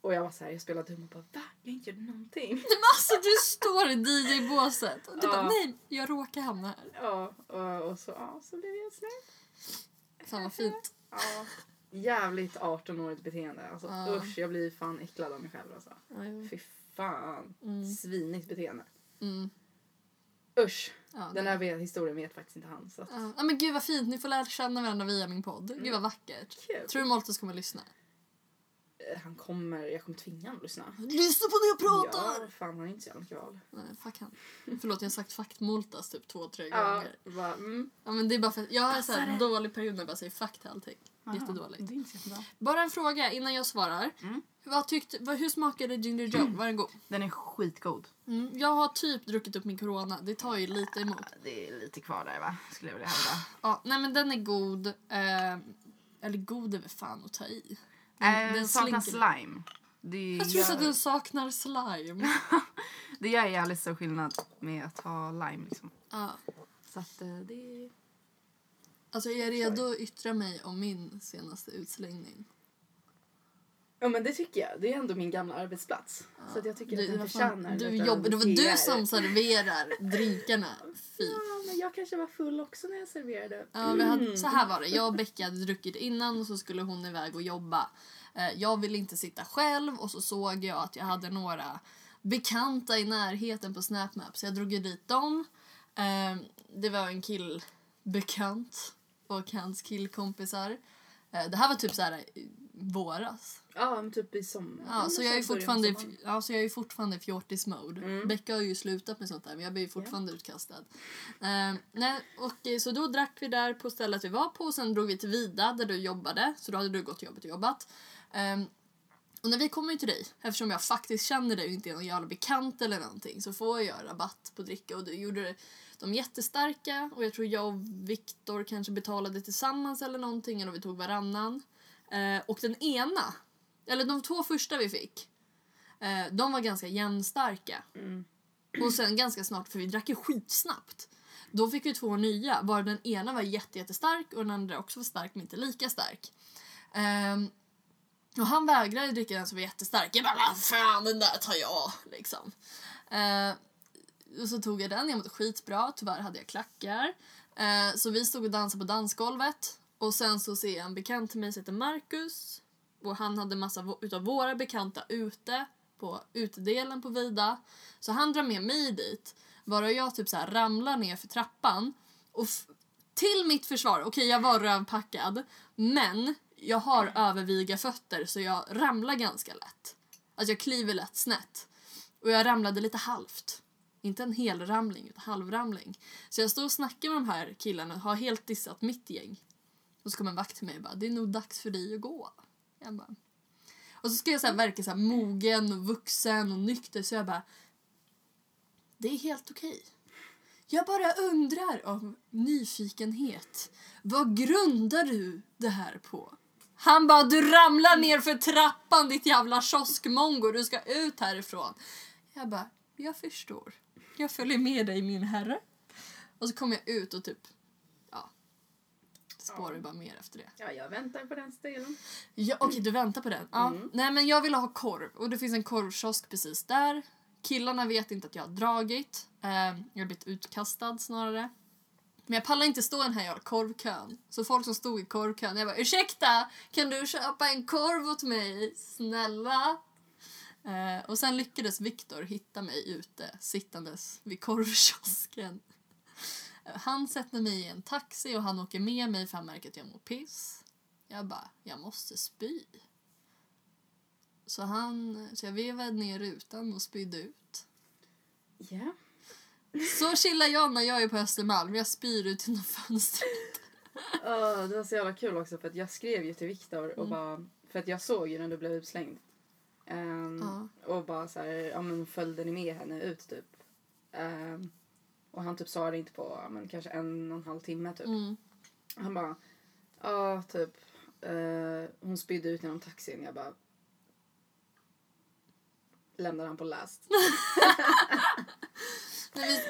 och jag var så här, jag spelade dum och bara va? Jag inte gjort någonting. Men alltså du står i DJ-båset och du Ja. bara nej, jag råkar hamna här. Ja, och, och så, ja, så blev jag snäll. Fan vad fint. Ja. Jävligt 18-årigt beteende. Alltså, Ja. Usch, jag blir fan äcklad av mig själv. Alltså. Ja. Fy fan. Mm. Svinigt beteende. Mm. Usch. Ja, Den här vet- historien vet faktiskt inte han. Så. att- Ja. ja men gud vad fint, ni får lära känna varandra via min podd. Gud vad vackert. Kul. Tror du Moltes kommer lyssna? Eh, Han kommer, jag kommer tvinga honom att lyssna. Lyssna på när jag pratar! Ja, fan han har inte så jävla mycket val. Nej, fuck han. Förlåt, jag har sagt fuck Moltas typ två, tre Ja, gånger. bara, mm. Ja, men det är bara för att jag har det? dålig period när jag bara säger fuck till allting. Jättedåligt. Det är inte så jättebra. Bara en fråga innan jag svarar. Mm. Vad tyckte, vad, hur smakade Ginger Joe? Var den god? Den är skitgod. Mm, jag har typ druckit upp min corona. Det tar ju lite emot. Det är lite kvar där va? Skulle jag vilja hävda. Ja, nej men den är god. Eh, eller god är väl fan att ta i. Den, den saknar slinker. slime. Det Jag tror gör, att den saknar slime. <laughs> det gör jävligt stor skillnad med att ha lime liksom. ja. Så att eh, det... Alltså är jag redo att yttra mig om min senaste utslängning? Ja men det tycker jag. Det är ändå min gamla arbetsplats. Så att jag tycker att den förtjänar du jobb, Det var du som serverar drinkarna. Fy. Ja men jag kanske var full också när jag serverade. Ja, vi hade, så här var det. Jag och Becka hade druckit innan och så skulle hon iväg och jobba. Eh, Jag ville inte sitta själv och så såg jag att jag hade några bekanta i närheten på SnapMap så jag drog dit dem. Eh, Det var en killbekant och hans killkompisar. Eh, Det här var typ så här i våras. Ja men typ i sommar. Ja, så jag är fortfarande, ja, så jag är fortfarande i fjortis-mode. Mm. Becka har ju slutat med sånt där men jag blir fortfarande utkastad. Eh, nej, och, eh, så då drack vi där på stället vi var på och sen drog vi till Vida där du jobbade. Så då hade du gått till jobbet och jobbat. Eh, och när vi kommer till dig, eftersom jag faktiskt känner dig och inte är någon jävla bekant eller någonting så får jag rabatt på dricka och du gjorde dem jättestarka och jag tror jag och Viktor kanske betalade tillsammans eller någonting eller vi tog varannan. Eh, och den ena, eller de två första vi fick, eh, de var ganska jämnstarka. Mm. Och sen ganska snart, för vi drack ju skitsnabbt. Då fick vi två nya, bara den ena var jätte, jättestark och den andra också var stark men inte lika stark. Ehm, och han vägrade dricka den som var jättestark. Jag bara, vad fan den där tar jag liksom. Eh, och så tog jag den, jag mådde skitbra, tyvärr hade jag klackar. Eh, så vi stod och dansade på dansgolvet. Och sen så ser jag en bekant till mig som heter Marcus. Och han hade massa utav våra bekanta ute på utedelen på Vida. Så han drar med mig dit. Bara jag typ så ramlar ner för trappan. Och till mitt försvar, okej jag var rövpackad. Men jag har överviga fötter så jag ramlar ganska lätt. Alltså jag kliver lätt snett. Och jag ramlade lite halvt. Inte en hel ramling, utan halvramling. Så jag står och snackar med de här killarna och har helt dissat mitt gäng. Och så kommer en vakt till mig och bara, det är nog dags för dig att gå. Jag bara. Och så ska jag så här verka så här mogen och vuxen och nykter så jag bara, det är helt okej. Jag bara undrar av nyfikenhet, vad grundar du det här på? Han bara, du ramlar ner för trappan ditt jävla kioskmongo, du ska ut härifrån. Jag bara, jag förstår. Jag följer med dig min herre. Och så kom jag ut och typ, ja, spårar Ja. bara mer efter det. Ja, jag väntar på den stilen. Ja, Okej, du väntar på den. Ja. Mm. Nej, men jag ville ha korv och det finns en korvkiosk precis där. Killarna vet inte att jag har dragit. Eh, jag har blivit utkastad snarare. Men jag pallar inte stå i den här jävla korvkön. Så folk som stod i korvkön, jag bara ursäkta, kan du köpa en korv åt mig? Snälla? Eh, och sen lyckades Viktor hitta mig ute sittandes vid korvkiosken. Eh, Han sätter mig i en taxi och han åker med mig för han märker att jag mår piss. Jag bara, jag måste spy. Så, han, så jag vevade ner rutan och spydde ut. Ja. Så chillar jag när jag är på Östermalm. Jag spyr ut genom fönstret. Uh, det var så jävla kul också för att jag skrev ju till Viktor och bara, för att jag såg ju när du blev utslängd. Ehm, Ja. Och bara så här, ja men följde ni med henne ut typ? Ehm, och han typ svarade inte på, ja, men kanske en och en halv timme typ. Mm. Han bara, ja typ, eh, hon spydde ut genom taxin. Jag bara, lämnade han på last. <laughs>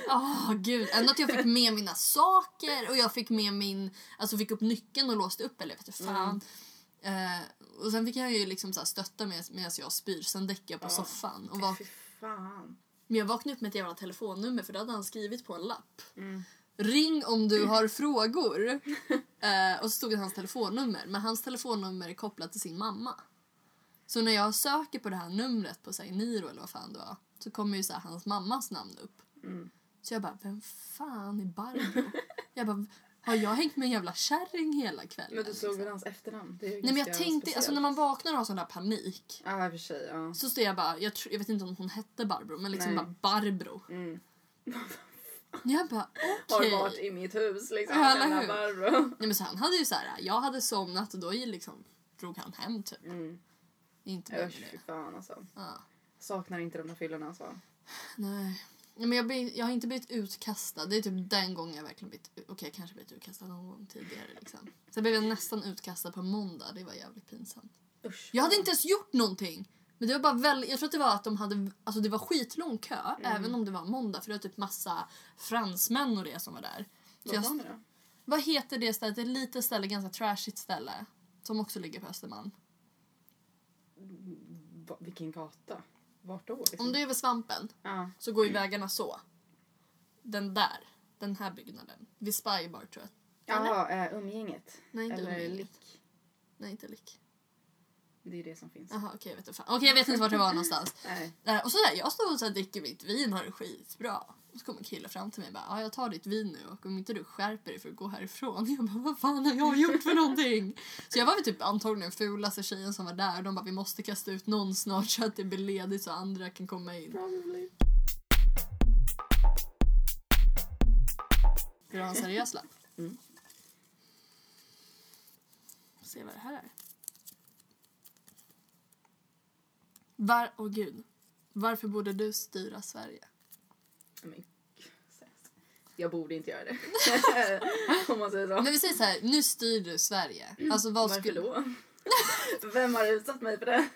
Åh gud, ändå att jag fick med mina saker och jag fick med min, alltså fick upp nyckeln och låste upp eller vet du fan. Eh, och sen fick jag ju liksom så här stötta med medan jag spyr, sen däckade jag på Ja. soffan. Och var, Fy fan. men jag vaknade upp med ett jävla telefonnummer för det hade han skrivit på en lapp. Mm. Ring om du har frågor. <laughs> Eh, och så stod det hans telefonnummer. Men hans telefonnummer är kopplat till sin mamma. Så när jag söker på det här numret på sig Niro eller vad fan det var. Så kommer ju så här, hans mammas namn upp. Mm. Så jag bara, vem fan är Barbro? jag bara, har jag hängt med en jävla kärring hela kvällen? Men du såg liksom? väl hans efternamn? Nej men jag tänkte, alltså speciellt. när man vaknar och har sån där panik. Ja, för sig. Ja. Så står jag bara, jag, tror, jag vet inte om hon hette Barbro, men liksom Nej. bara Barbro. Mm. Jag bara, Har okej. varit i mitt hus liksom. Ja? Barbro. Nej men så han hade ju så här, jag hade somnat och då liksom drog han hem typ. Mm. Inte mer Usch, fy fan alltså. Ja. Saknar inte de där fyllorna alltså. Nej. Men jag, blir, jag har inte blivit utkastad. Det är typ den gången jag verkligen blivit... Okej, jag kanske blivit utkastad någon gång tidigare. Liksom. Sen blev jag nästan utkastad på måndag. Det var jävligt pinsamt. Usch. Jag hade inte ens gjort någonting. Men det var bara väldigt, jag tror att det var att de hade, alltså det var skitlång kö även om det var måndag för det var typ massa fransmän och det som var där. Så Vad var då? vad heter det stället? Det är ett litet ställe, ganska trashigt ställe. Som också ligger på Östermalm. Va, vilken gata? Vart då? Liksom? Om du är vid Svampen Ja. så går ju vägarna så. Den där, den här byggnaden. Vid Spybar tror jag. Jaha, äh, umgänget. Nej, inte Eller umgänget. lick. Nej, inte lik. Det är det som finns. Jaha, okej jag vet inte. fan. Okej, jag vet inte vart det var någonstans. <laughs> Nej. Eh, och så där, jag står och så här, dricker mitt vin har det skitbra. Så kommer en kille fram till mig och bara, ja jag tar ditt vin nu och om inte du skärper dig för att gå härifrån. <laughs> Jag bara, vad fan har jag gjort för någonting? <laughs> Så jag var väl typ antagligen fulaste tjejen som var där. De bara, vi måste kasta ut någon snart så att det blir ledigt så andra kan komma in. Probably. Vill du ha en seriös lapp? <laughs> Mm. Se vad det här är. Var, åh gud. Varför borde du styra Sverige? Men, gud, jag borde inte göra det. <laughs> Om man säger så. Men vi säger så här, nu styr du Sverige. Alltså vad Varför skulle... då? <laughs> Vem har utsatt mig för det?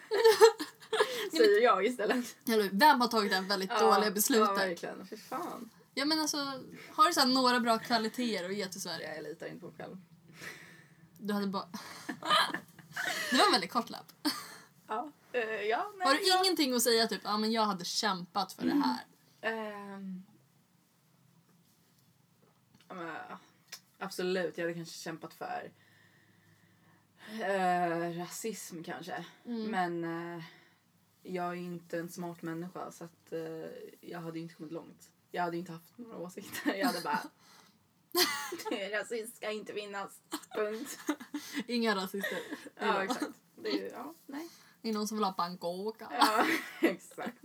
<laughs> Säger jag istället. Vem har tagit det här väldigt dåliga Ja, beslutet? verkligen. Fy fan. Ja men alltså, har du så några bra kvaliteter att ge till Sverige? Jag litar inte på mig själv. Du hade bara... det var en väldigt kort lapp. Ja. Uh, ja, nej, Har du ja. ingenting att säga typ, ja men jag hade kämpat för det här. Men, absolut, jag hade kanske kämpat för eh, rasism kanske. Mm. Men eh, jag är inte en smart människa så att eh, jag hade inte kommit långt. Jag hade inte haft några åsikter. Jag hade bara... Rasism ska inte finnas. Punkt. Inga rasister. Ja, exakt. Det är ja, nej. Det är någon som vill ha Bangkok. Ja, <laughs> exakt.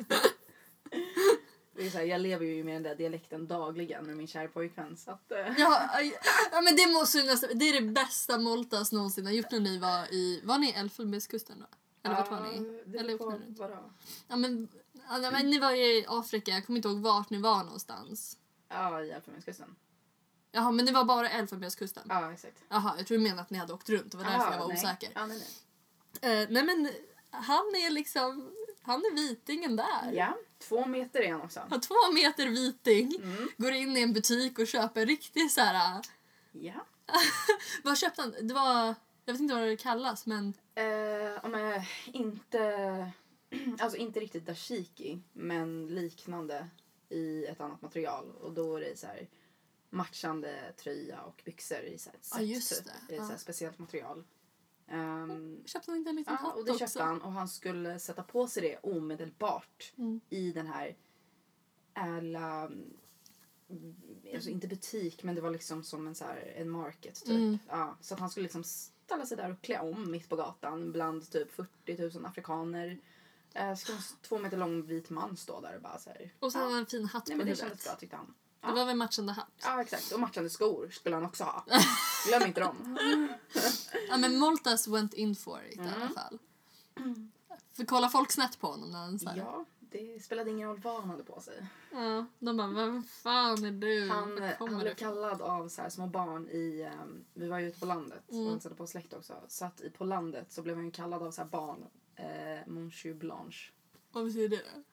Det är så här, jag lever ju med den där dialekten dagligen med min kära pojkvän. Så att, eh, Ja, ja men det måste ju nästan, det är det bästa Moltas någonsin har gjort när ni var i, var ni i Elfenbenskusten då? Eller vart var ni? det Eller på vadå? Ja men, ja, men ni var ju i Afrika, jag kommer inte ihåg vart ni var någonstans. Ja, i Elfenbenskusten. Jaha men det var bara Elfenbenskusten? Ja, exakt. Jaha, jag tror du menade att ni hade åkt runt, det var därför Aha, jag var nej. osäker. Ja, nej, nej. Eh, nej men, han är liksom, han är vitingen där. Ja, två meter är han också. Har två meter viting, Mm. går in i en butik och köper riktigt så här. Ja. <laughs> Vad köpte han? Det var... Jag vet inte vad det kallas, men... Eh, om jag inte... <clears throat> Alltså inte riktigt dashiki, men liknande i ett annat material. Och då är det så här matchande tröja och byxor i så här ett Ja, set, just typ. det. I ett så Ja. speciellt material. Ehm, Köpte han inte en liten Ja, hatt och det också? köpte han och han skulle sätta på sig det omedelbart Mm. i den här alla, mm, alltså inte butik men det var liksom som en, så här, en market typ. Mm. Ja, så att han skulle liksom ställa sig där och klä om mitt på gatan bland typ 40 000 afrikaner. Eh, ska en två meter lång vit man stå där och bara så här. Och så ja. hade han en fin hatt Nej på men det huvudet. kändes bra tyckte han. Det var väl matchande hatt? Ja exakt och matchande skor skulle han också ha. <laughs> Glöm inte dem. <laughs> Ja, men Moltas went in for it i Mm. alla fall. För kolla folk snett på honom när han så här. Ja, det spelade ingen roll vad han hade på sig. Ja, de bara, vem fan är du? Han, Var han blev du ifrån?" kallad av så här små barn i... ehm, vi var ju ute på landet Mm. och hälsade på släkt också. Så att i- på landet så blev han kallad av så här barn. Eh, Monsieur Blanche. Vad betyder det?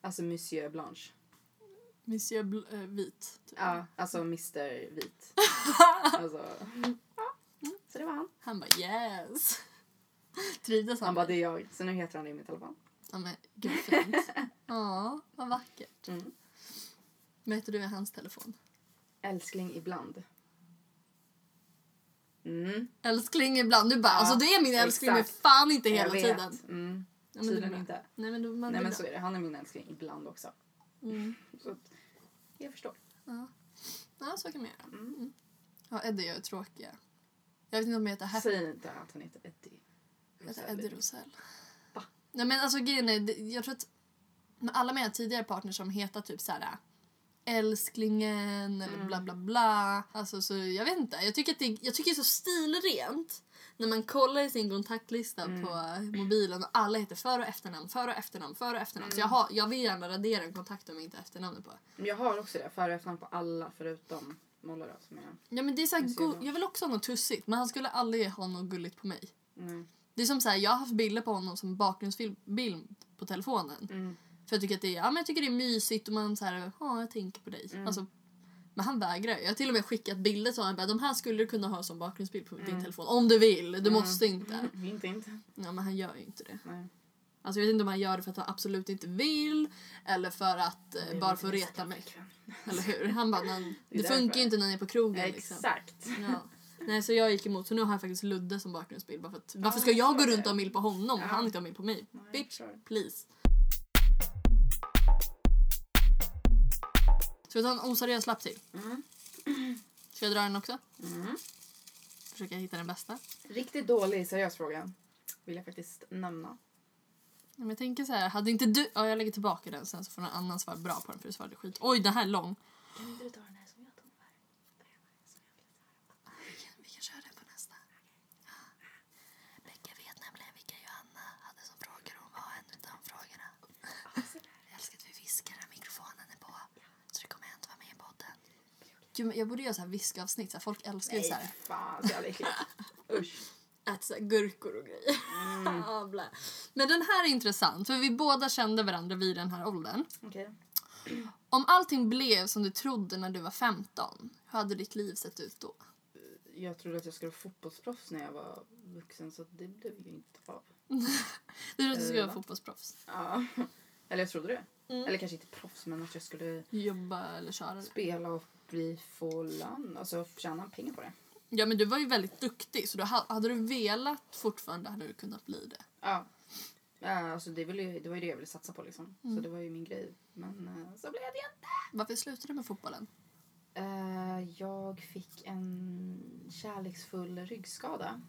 Alltså Monsieur Blanche. Monsieur Bl- äh, Vit. Typ. Ja, alltså Mr Vit. <laughs> alltså, ja. Så det var han. Han bara yes. Trivdes han? Han bara, det är jag. Så nu heter han det i min telefon. Ja men gud vad fint. <laughs> Ja, vad vackert. Mm. Vad heter du i hans telefon? Älskling ibland. Mm, Älskling ibland. Du bara, Ja, alltså det är min älskling men fan inte hela tiden. Mm, Ja, tydligen inte. Nej men, då, man, Nej men så är det. Han är min älskling ibland också. Mm. Så att, jag förstår. Ja. ja, så kan man göra. Mm. Mm. Ja, Eddie är tråkiga. Jag vet inte om jag heter Happy. Säg inte att han heter Eddie. Jag heter Eddie Rosell. Va? Nej men alltså grejen är, jag tror att med alla mina tidigare partners som heter typ så här älsklingen eller Mm. bla bla bla. Alltså så jag vet inte. Jag tycker att det, jag tycker det är så stilrent när man kollar i sin kontaktlista Mm. på mobilen och alla heter för och efternamn, för och efternamn, för och efternamn. Så jag, har, jag vill gärna radera en kontakt om jag inte har efternamnet på. Men Jag har också det. För och efternamn på alla förutom Molla då, som jag... Ja men det är så go- jag vill också ha något tussigt men han skulle aldrig ha något gulligt på mig. Mm. Det är som så här, jag har haft bilder på honom som bakgrundsbild på telefonen. Mm. För jag tycker att det är, ja, men jag tycker det är mysigt och man så här, ja jag tänker på dig. Mm. Alltså, men han vägrar. Jag har till och med skickat bilder till honom. De här skulle du kunna ha som bakgrundsbild på din Mm. telefon. Om du vill, du Mm. måste inte. <laughs> Inte, inte. Ja men han gör ju inte det. Nej. Alltså jag vet inte om han gör det för att han absolut inte vill. Eller för att, eh, bara för att reta mig. Eller hur? Han bara, "Men <laughs> Det det funkar ju inte när ni är på krogen liksom. Exakt. Ja. Nej så jag gick emot så nu har jag faktiskt Ludde som bakgrundsbild. Bara för att, varför ska jag gå runt och ha på honom och han inte bild på mig? Bitch, please. Ska vi ta en oseriös lapp till? Mm. Ska jag dra den också? Mm. Försöka hitta den bästa. Riktigt dålig seriös fråga. Vill jag faktiskt nämna. Men jag tänker så här, hade inte du... Ja, jag lägger tillbaka den sen så får någon annan svara bra på den för du svarade skit. Oj, den här är lång. Kan inte du ta den här som jag tog? Vi kan köra den på nästa. Becka vet nämligen vilka Johanna hade som frågor. Hon var en av de frågorna. Jag älskar att vi viskar när mikrofonen är på. Så det kommer ändå vara med i podden. Gud, jag borde göra så här viskavsnitt. Så här, folk älskar ju så Nej, här. fan så jävla äckligt. <laughs> Usch. äter så här gurkor och grejer. Mm. <laughs> Men den här är intressant för vi båda kände varandra vid den här åldern. Okej. Om allting blev som du trodde när du var 15, hur hade ditt liv sett ut då? Jag trodde att jag skulle vara fotbollsproffs när jag var vuxen så det blev ju inte av. <laughs> Du trodde att du skulle Eh, vara va? fotbollsproffs? Ja. Eller jag trodde det. Mm. Eller kanske inte proffs men att jag skulle Jobba eller köra spela och bli få lön. Alltså tjäna pengar på det. Ja men du var ju väldigt duktig så ha- hade du velat fortfarande hade du kunnat bli det. Ja. Alltså det, ville, det var ju det jag ville satsa på liksom. Mm. Så det var ju min grej. Men eh, så blev det inte. Varför slutade du med fotbollen? Eh, jag fick en kärleksfull ryggskada.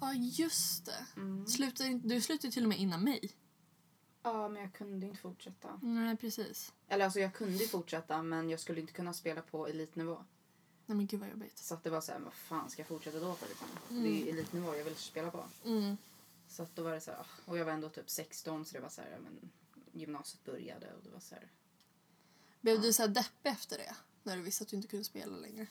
Ja just det. Mm. Slutade, du slutade till och med innan mig. Ja, men jag kunde inte fortsätta. Nej precis. Eller alltså jag kunde fortsätta men jag skulle inte kunna spela på elitnivå. Nej men gud vad jobbigt. Så att det var så här, vad fan ska jag fortsätta då för liksom? Mm. Det är ju elitnivå jag vill spela på. Mm. Så att då var det så här, ah, och jag var ändå typ 16 så det var så här, men gymnasiet började och det var så här. Blev Ja. du så här deppig efter det? När du visste att du inte kunde spela längre?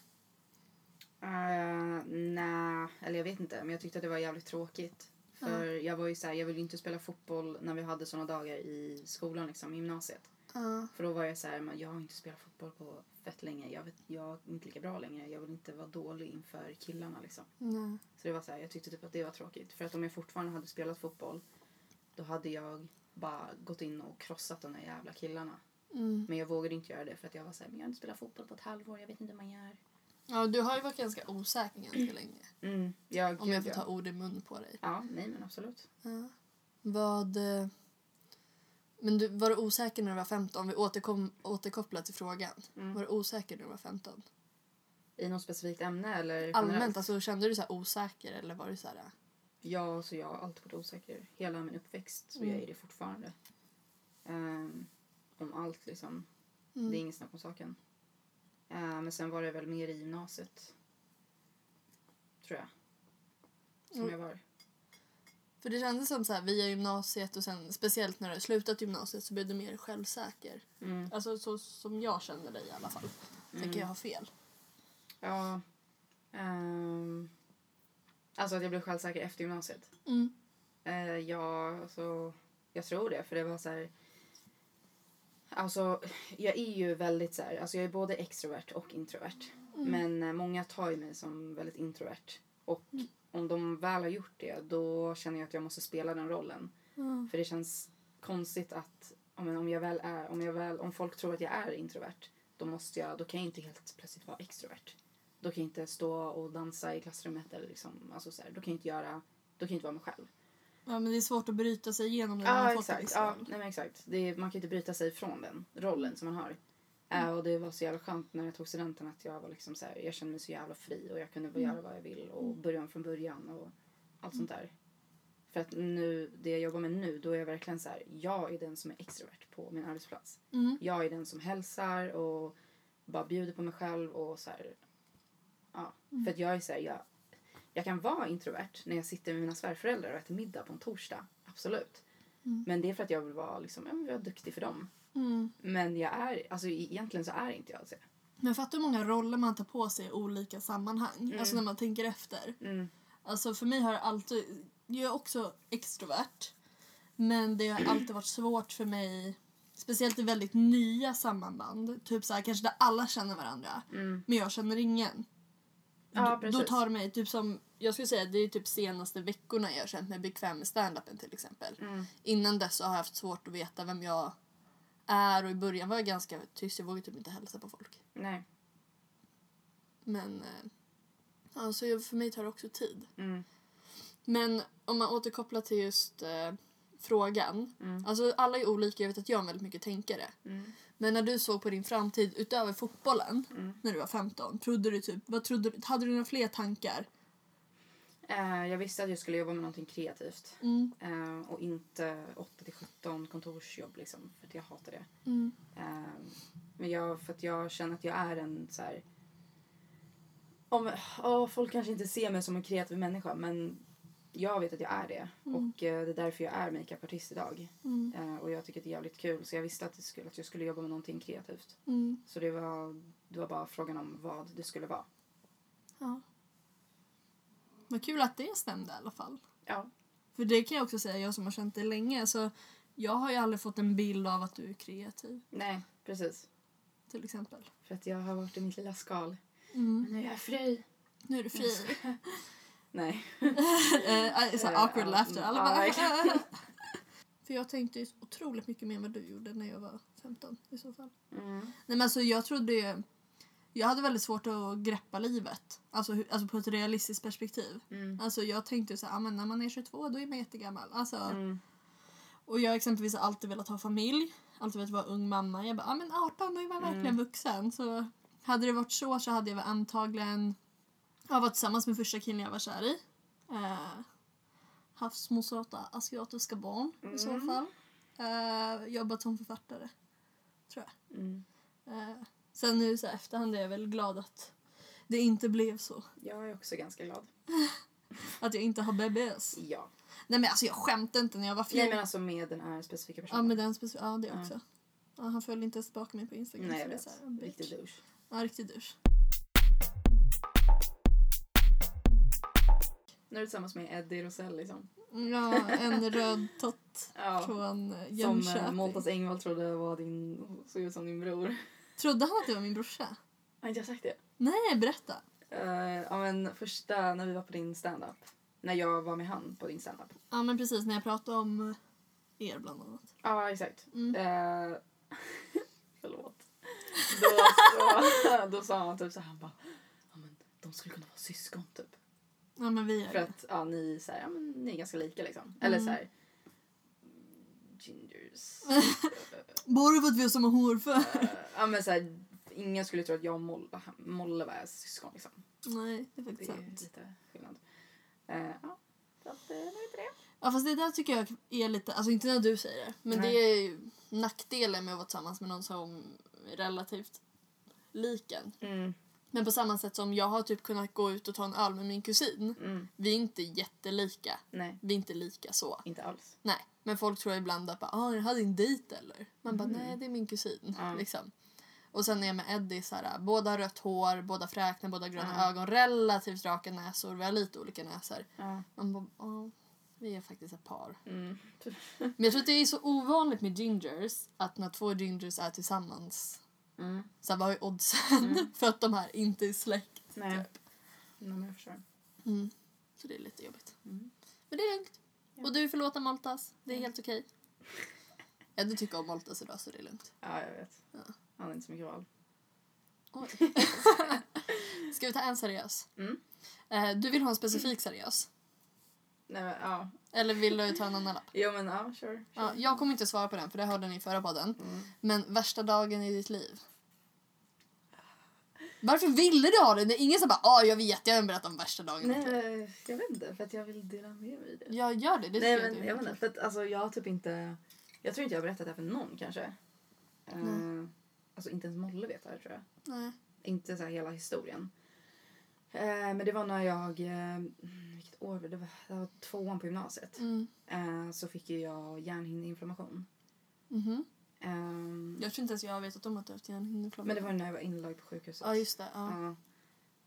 Uh, Nej, eller jag vet inte. Men jag tyckte att det var jävligt tråkigt. För jag var ju så här, jag ville inte spela fotboll när vi hade såna dagar i skolan liksom, i gymnasiet. Ja. För då var jag så här, men jag har inte spelat fotboll på fett länge. Jag, vet, jag är inte lika bra längre. Jag vill inte vara dålig inför killarna liksom. Nej. Så det var så här, jag tyckte typ att det var tråkigt. För att om jag fortfarande hade spelat fotboll då hade jag bara gått in och krossat de där jävla killarna. Mm. Men jag vågade inte göra det för att jag var så här, men jag har inte spelat fotboll på ett halvår. Jag vet inte hur man gör. Ja, du har ju varit ganska osäker ganska länge. Mm, jag, Om jag får ja. ta ord i mun på dig. Ja, nej men absolut. Ja. Vad... eh, Men du, var du osäker när du var 15? Om vi återkom, återkopplar till frågan. Mm. Var du osäker när du var 15? I något specifikt ämne eller Allmänt, alltså kände du så osäker eller var du så här... äh, Ja, så jag har alltid varit osäker. Hela min uppväxt. Så Mm. jag är det fortfarande. Ehm, om allt liksom. Mm. Det är inget snack om saken. Ehm, men sen var det väl mer i gymnasiet. Tror jag. Som Mm. jag var. För det kändes som så här via gymnasiet och sen speciellt när du slutat gymnasiet så blev du mer självsäker. Mm. Alltså så som jag känner dig i alla fall. Tänker Mm. jag ha fel? Ja. ehm, alltså att jag blev självsäker efter gymnasiet. Mm. Eh, ja, alltså, jag tror det. För det var så här... Alltså, jag är ju väldigt så här... Alltså jag är både extrovert och introvert. Mm. Men eh, många tar ju mig som väldigt introvert. Och om de väl har gjort det, då känner jag att jag måste spela den rollen. Mm. För det känns konstigt att om, om jag väl är... Om, jag väl, om folk tror att jag är introvert, då måste jag... Då kan jag inte helt plötsligt vara extrovert. Då kan jag inte stå och dansa i klassrummet eller liksom... Alltså så här, då kan jag inte göra... Då kan jag inte vara mig själv. Ja men det är svårt att bryta sig igenom man Ja, exakt. Ja, nej, men exakt. Det är, man kan inte bryta sig från den rollen som man har. Eh, och det var så jävla skönt när jag tog studenten att jag var liksom så här, jag kände mig så jävla fri och jag kunde Mm. göra vad jag vill och börja om från början och allt sånt där. För att nu, det jag jobbar med nu, då är jag verkligen så här, jag är den som är extrovert på min arbetsplats. Mm. Jag är den som hälsar och bara bjuder på mig själv och så här, ja. Mm. För att jag är så här, jag, jag kan vara introvert när jag sitter med mina svärföräldrar och äter middag på en torsdag. Absolut. Mm. Men det är för att jag vill vara, liksom, jag vill duktig för dem. Mm. Men jag är, alltså e- egentligen så är inte jag det. Men fattar hur många roller man tar på sig i olika sammanhang. Mm. Alltså när man tänker efter. Mm. Alltså för mig har det alltid... Jag är också extrovert. Men det har alltid varit svårt för mig, speciellt i väldigt nya sammanband, typ så här, kanske där alla känner varandra, Mm. men jag känner ingen. Ja, Då- precis. Då tar det mig, typ som, jag skulle säga det är typ senaste veckorna jag har känt mig bekväm med standupen till exempel. Mm. Innan dess har jag haft svårt att veta vem jag är och i början var jag ganska tyst, jag vågade typ inte hälsa på folk. Nej. Men, eh, ja, så för mig tar det också tid. Mm. Men om man återkopplar till just eh, frågan. Mm. Alltså alla är olika, jag vet att jag är väldigt mycket tänkare. Mm. Men när du såg på din framtid utöver fotbollen Mm. när du var 15, trodde du typ, vad trodde hade du några fler tankar? Eh, jag visste att jag skulle jobba med någonting kreativt. Mm. Eh, och inte 8-17 kontorsjobb liksom. För att jag hatar det. Mm. Eh, men jag, för att jag känner att jag är en så här... Om, ja, folk kanske inte ser mig som en kreativ människa men jag vet att jag är det. Mm. Och det är därför jag är makeupartist idag. Mm. Och jag tycker att det är jävligt kul så jag visste att, det skulle, att jag skulle jobba med någonting kreativt. Mm. Så det var, det var bara frågan om vad det skulle vara. Ja. Vad kul att det stämde i alla fall. Ja. För det kan jag också säga, jag som har känt dig länge, så jag har ju aldrig fått en bild av att du är kreativ, Nej, precis. till exempel. För att jag har varit i mitt lilla skal. Mm. Men nu är jag fri. Nu är du fri. <laughs> Nej. <laughs> Eh, <laughs> så här awkward laughter. Alla bara. För jag tänkte ju otroligt mycket mer än vad du gjorde när jag var 15 i så fall. Mm. Nej men alltså jag trodde ju... Jag hade väldigt svårt att greppa livet. Alltså, hur- alltså på ett realistiskt perspektiv. Mm. Alltså jag tänkte så här, ah, men när man är 22 då är man jättegammal. Alltså, Mm. Och jag exempelvis har alltid velat ha familj. Alltid velat vara ung mamma. Jag bara, ah, men 18 då är man verkligen Mm. vuxen. Så hade det varit så så hade jag väl antagligen jag var tillsammans med första killen jag var kär i. Eh, haft små söta asiatiska barn i så Mm. fall. Eh, jobbat som författare. Tror jag. Mm. Eh, sen nu så här, efterhand är jag väl glad att det inte blev så. Jag är också ganska glad. <laughs> Att jag inte har bebis. Ja. Nej men alltså jag skämtade inte när jag var Nej 14. men alltså med den här specifika Ja personen. med den speci- Ja det Ja. också. Ja, han följde inte ens tillbaka mig på Instagram. Nej jag är vet. så här, bitch. Riktig douche. Ja riktig douche. Nej När du är tillsammans med Eddie Rosell liksom. Ja, en <laughs> röd tott Ja. från eh, Som Jönköping. Måltas Engvall trodde var din, såg ut som din bror. Trodde han att det var min brorsa? Har inte jag sagt det? Nej, berätta. Uh, ja men första när vi var på din standup. När jag var med han på din standup. Ja, men precis när jag pratade om er bland annat. Ja exakt. Mm. Eh, <laughs> förlåt. <laughs> Då, så, då sa han typ så här, han bara, ja men de skulle kunna vara syskon typ. Ja, men vi är För att ja, ni, så här, ja, men, ni är ganska lika liksom. Eller så här. Bara för att vi har samma hårfärg. Eh, ja men så här, ingen skulle tro att jag och Molle, Molle var syskon liksom. Nej, det är Det faktiskt är sant. lite skillnad. Eh, ja, så att, eh, det det. Ja, fast det där tycker jag är lite, alltså inte när du säger det, men Nej. det är ju nackdelen med att vara tillsammans med någon som är relativt lik en. Mm, Men på samma sätt som jag har typ kunnat gå ut och ta en öl med min kusin. mm, Vi är inte jättelika. nej, Vi är inte lika så. inte alls. Nej, men folk tror ibland att bara, ah, jag hade en dejt eller? Man bara, Mhm. nej det är min kusin. Ja. Liksom. Och sen är jag med Eddie så här, båda har rött hår, båda fräknar, båda gröna Ja. ögon, relativt raka näsor, vi har lite olika näsor. Ja. Man bara, ah, vi är faktiskt ett par. Mm. Men jag tror att det är så ovanligt med gingers att när två gingers är tillsammans, Mm. så här, vad är oddsen Mm. <laughs> för att de här inte är släkt? Nej. Typ. Nej, jag förstår. Mm. Så det är lite jobbigt. Mm. Men det är lugnt. Ja. Och du förlåter Maltas, det är Ja. helt okej. Ja, du tycker om Maltas idag så det är lugnt. Ja, jag vet. Ja. Han har inte så mycket val. Oj. <laughs> Ska vi ta en seriös? Mm. Eh, du vill ha en specifik seriös? Nej, men, ja. Eller vill du ta en annan lapp? Jo, men ja, sure. Ja, sure. jag kommer inte svara på den för det hörde ni i förra podden. Mm. Men värsta dagen i ditt liv? Varför ville du ha det? Det är ingen som bara ah, jag vet, jag har berättat om värsta dagen Nej, jag vet inte. För att jag vill dela med mig det. Jag gör det, det Nej, men jag vet inte. För att, alltså, jag har typ inte... Jag tror inte jag har berättat det här för någon kanske. Nej. Eh, alltså inte ens Molle vet det här tror jag. Nej. Inte så här hela historien. Eh, men det var när jag... Eh, vilket år det? Var, det var tvåan på gymnasiet. Mm. Eh, så fick ju jag hjärnhinneinflammation. Mhm. Eh, Jag tror inte ens jag har vetat om att du haft hjärnhinneinflammation. men det var när jag var inlagd på sjukhuset. Ja, just det. Ja. Ja.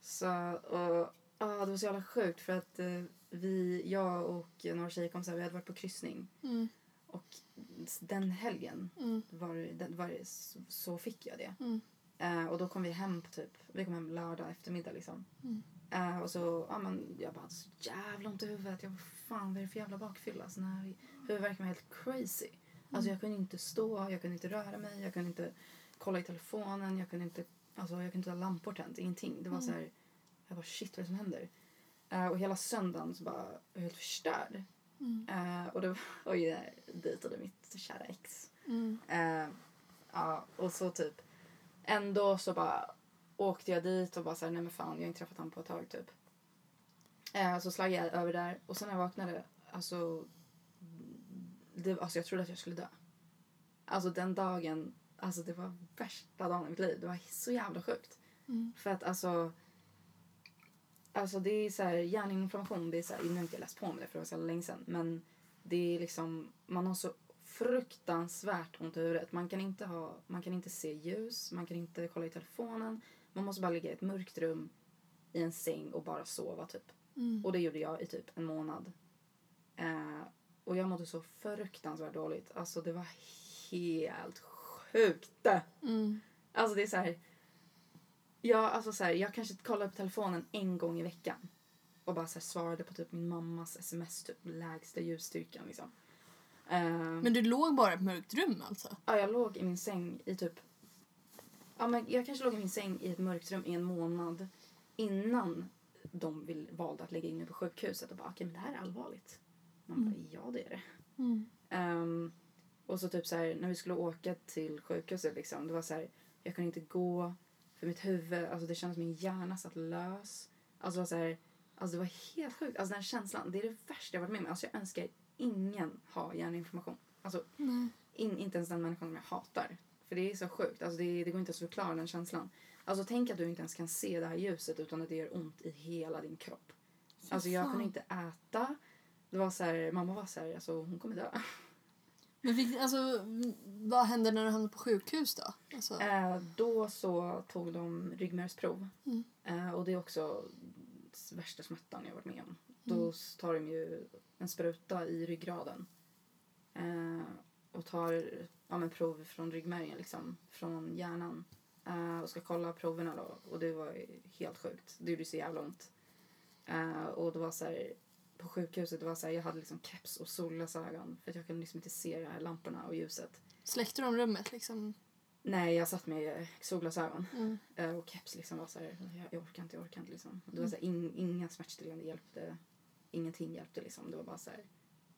Så, och, ja, det var så jävla sjukt för att eh, vi, jag och några tjejkompisar, vi hade varit på kryssning. Mm. Och den helgen Mm. var, den, var så fick jag det. Mm. Eh, och då kom vi hem på typ, vi kom hem lördag eftermiddag liksom. Mm. Eh, och så, ja men jag bara så jävla ont i huvudet. Jag bara, fan vad är det för jävla bakfylla? Alltså, den här huvudvärken var helt crazy. Alltså Mm. jag kunde inte stå, jag kunde inte röra mig, jag kunde inte kolla i telefonen, jag kunde inte, alltså jag kunde inte ha lampor tänt, ingenting. Det var Mm. så här, jag bara shit vad är det som händer? Eh, och hela söndagen så bara, jag var helt förstörd. Mm. Eh, och då <laughs> ju jag dejtade mitt kära ex. Mm. Eh, ja, och så typ ändå så bara åkte jag dit och bara såhär, nej men fan jag har inte träffat honom på ett tag typ. Eh, så slaggade jag över där och sen när jag vaknade, alltså, det, alltså jag trodde att jag skulle dö. Alltså den dagen, alltså det var värsta dagen i mitt liv. Det var så jävla sjukt. Mm. För att alltså, alltså det är så här hjärninflammation, det är så här, nu har inte jag läst på om det för det var så länge sedan, men det är liksom, man har så fruktansvärt ont i huvudet. Man kan inte ha, man kan inte se ljus, man kan inte kolla i telefonen, man måste bara ligga i ett mörkt rum i en säng och bara sova typ. Mm. Och det gjorde jag i typ en månad. Eh, och jag mådde så fruktansvärt dåligt. Alltså det var helt sjukt. Mm. Alltså det är så här. Jag, alltså så här, jag kanske kollade på telefonen en gång i veckan. Och bara så här, svarade på typ min mammas sms, typ lägsta ljusstyrkan liksom. Eh, Men du låg bara i ett mörkt rum alltså? ja, jag låg i min säng i typ... Ja, men jag kanske låg i min säng i ett mörkt rum i en månad innan de vill, valde att lägga in mig på sjukhuset och bara okej men det här är allvarligt. Man Mm. bara ja det är det. Mm. Ehm, och så typ så här, när vi skulle åka till sjukhuset liksom, det var så här, jag kunde inte gå för mitt huvud, alltså det kändes som min hjärna satt lös. Alltså det var så här, alltså det var helt sjukt, alltså den känslan, det är det värsta jag varit med om. Alltså jag önskar ingen ha hjärninformation. Alltså in, inte ens den människan som jag hatar. För det är så sjukt, alltså det, det går inte att förklara den känslan. Alltså tänk att du inte ens kan se det här ljuset utan att det gör ont i hela din kropp. Alltså jag fan. kunde inte äta. Det var så här, mamma var så här, alltså hon kommer dö. Men fick, alltså, vad hände när du hamnade på sjukhus då? Alltså, Eh, då så tog de ryggmärgsprov. Mm. Eh, och det är också värsta smärtan jag varit med om. då Mm. tar de ju en spruta i ryggraden. Eh, och tar ja, men prov från ryggmärgen, liksom, från hjärnan. Eh, och ska kolla proverna då. Och det var helt sjukt. Det gjorde så jävla ont. Eh, och det var så här, på sjukhuset, det var så här, jag hade liksom keps och solglasögon för att jag kunde liksom inte se lamporna och ljuset. Släckte de rummet liksom? Nej, jag satt med solglasögon Mm. eh, och keps liksom var så här, jag, jag orkar inte, jag orkar inte liksom. Det var så här, in, inga smärtstillande hjälpte, ingenting hjälpte liksom. Det var bara så här,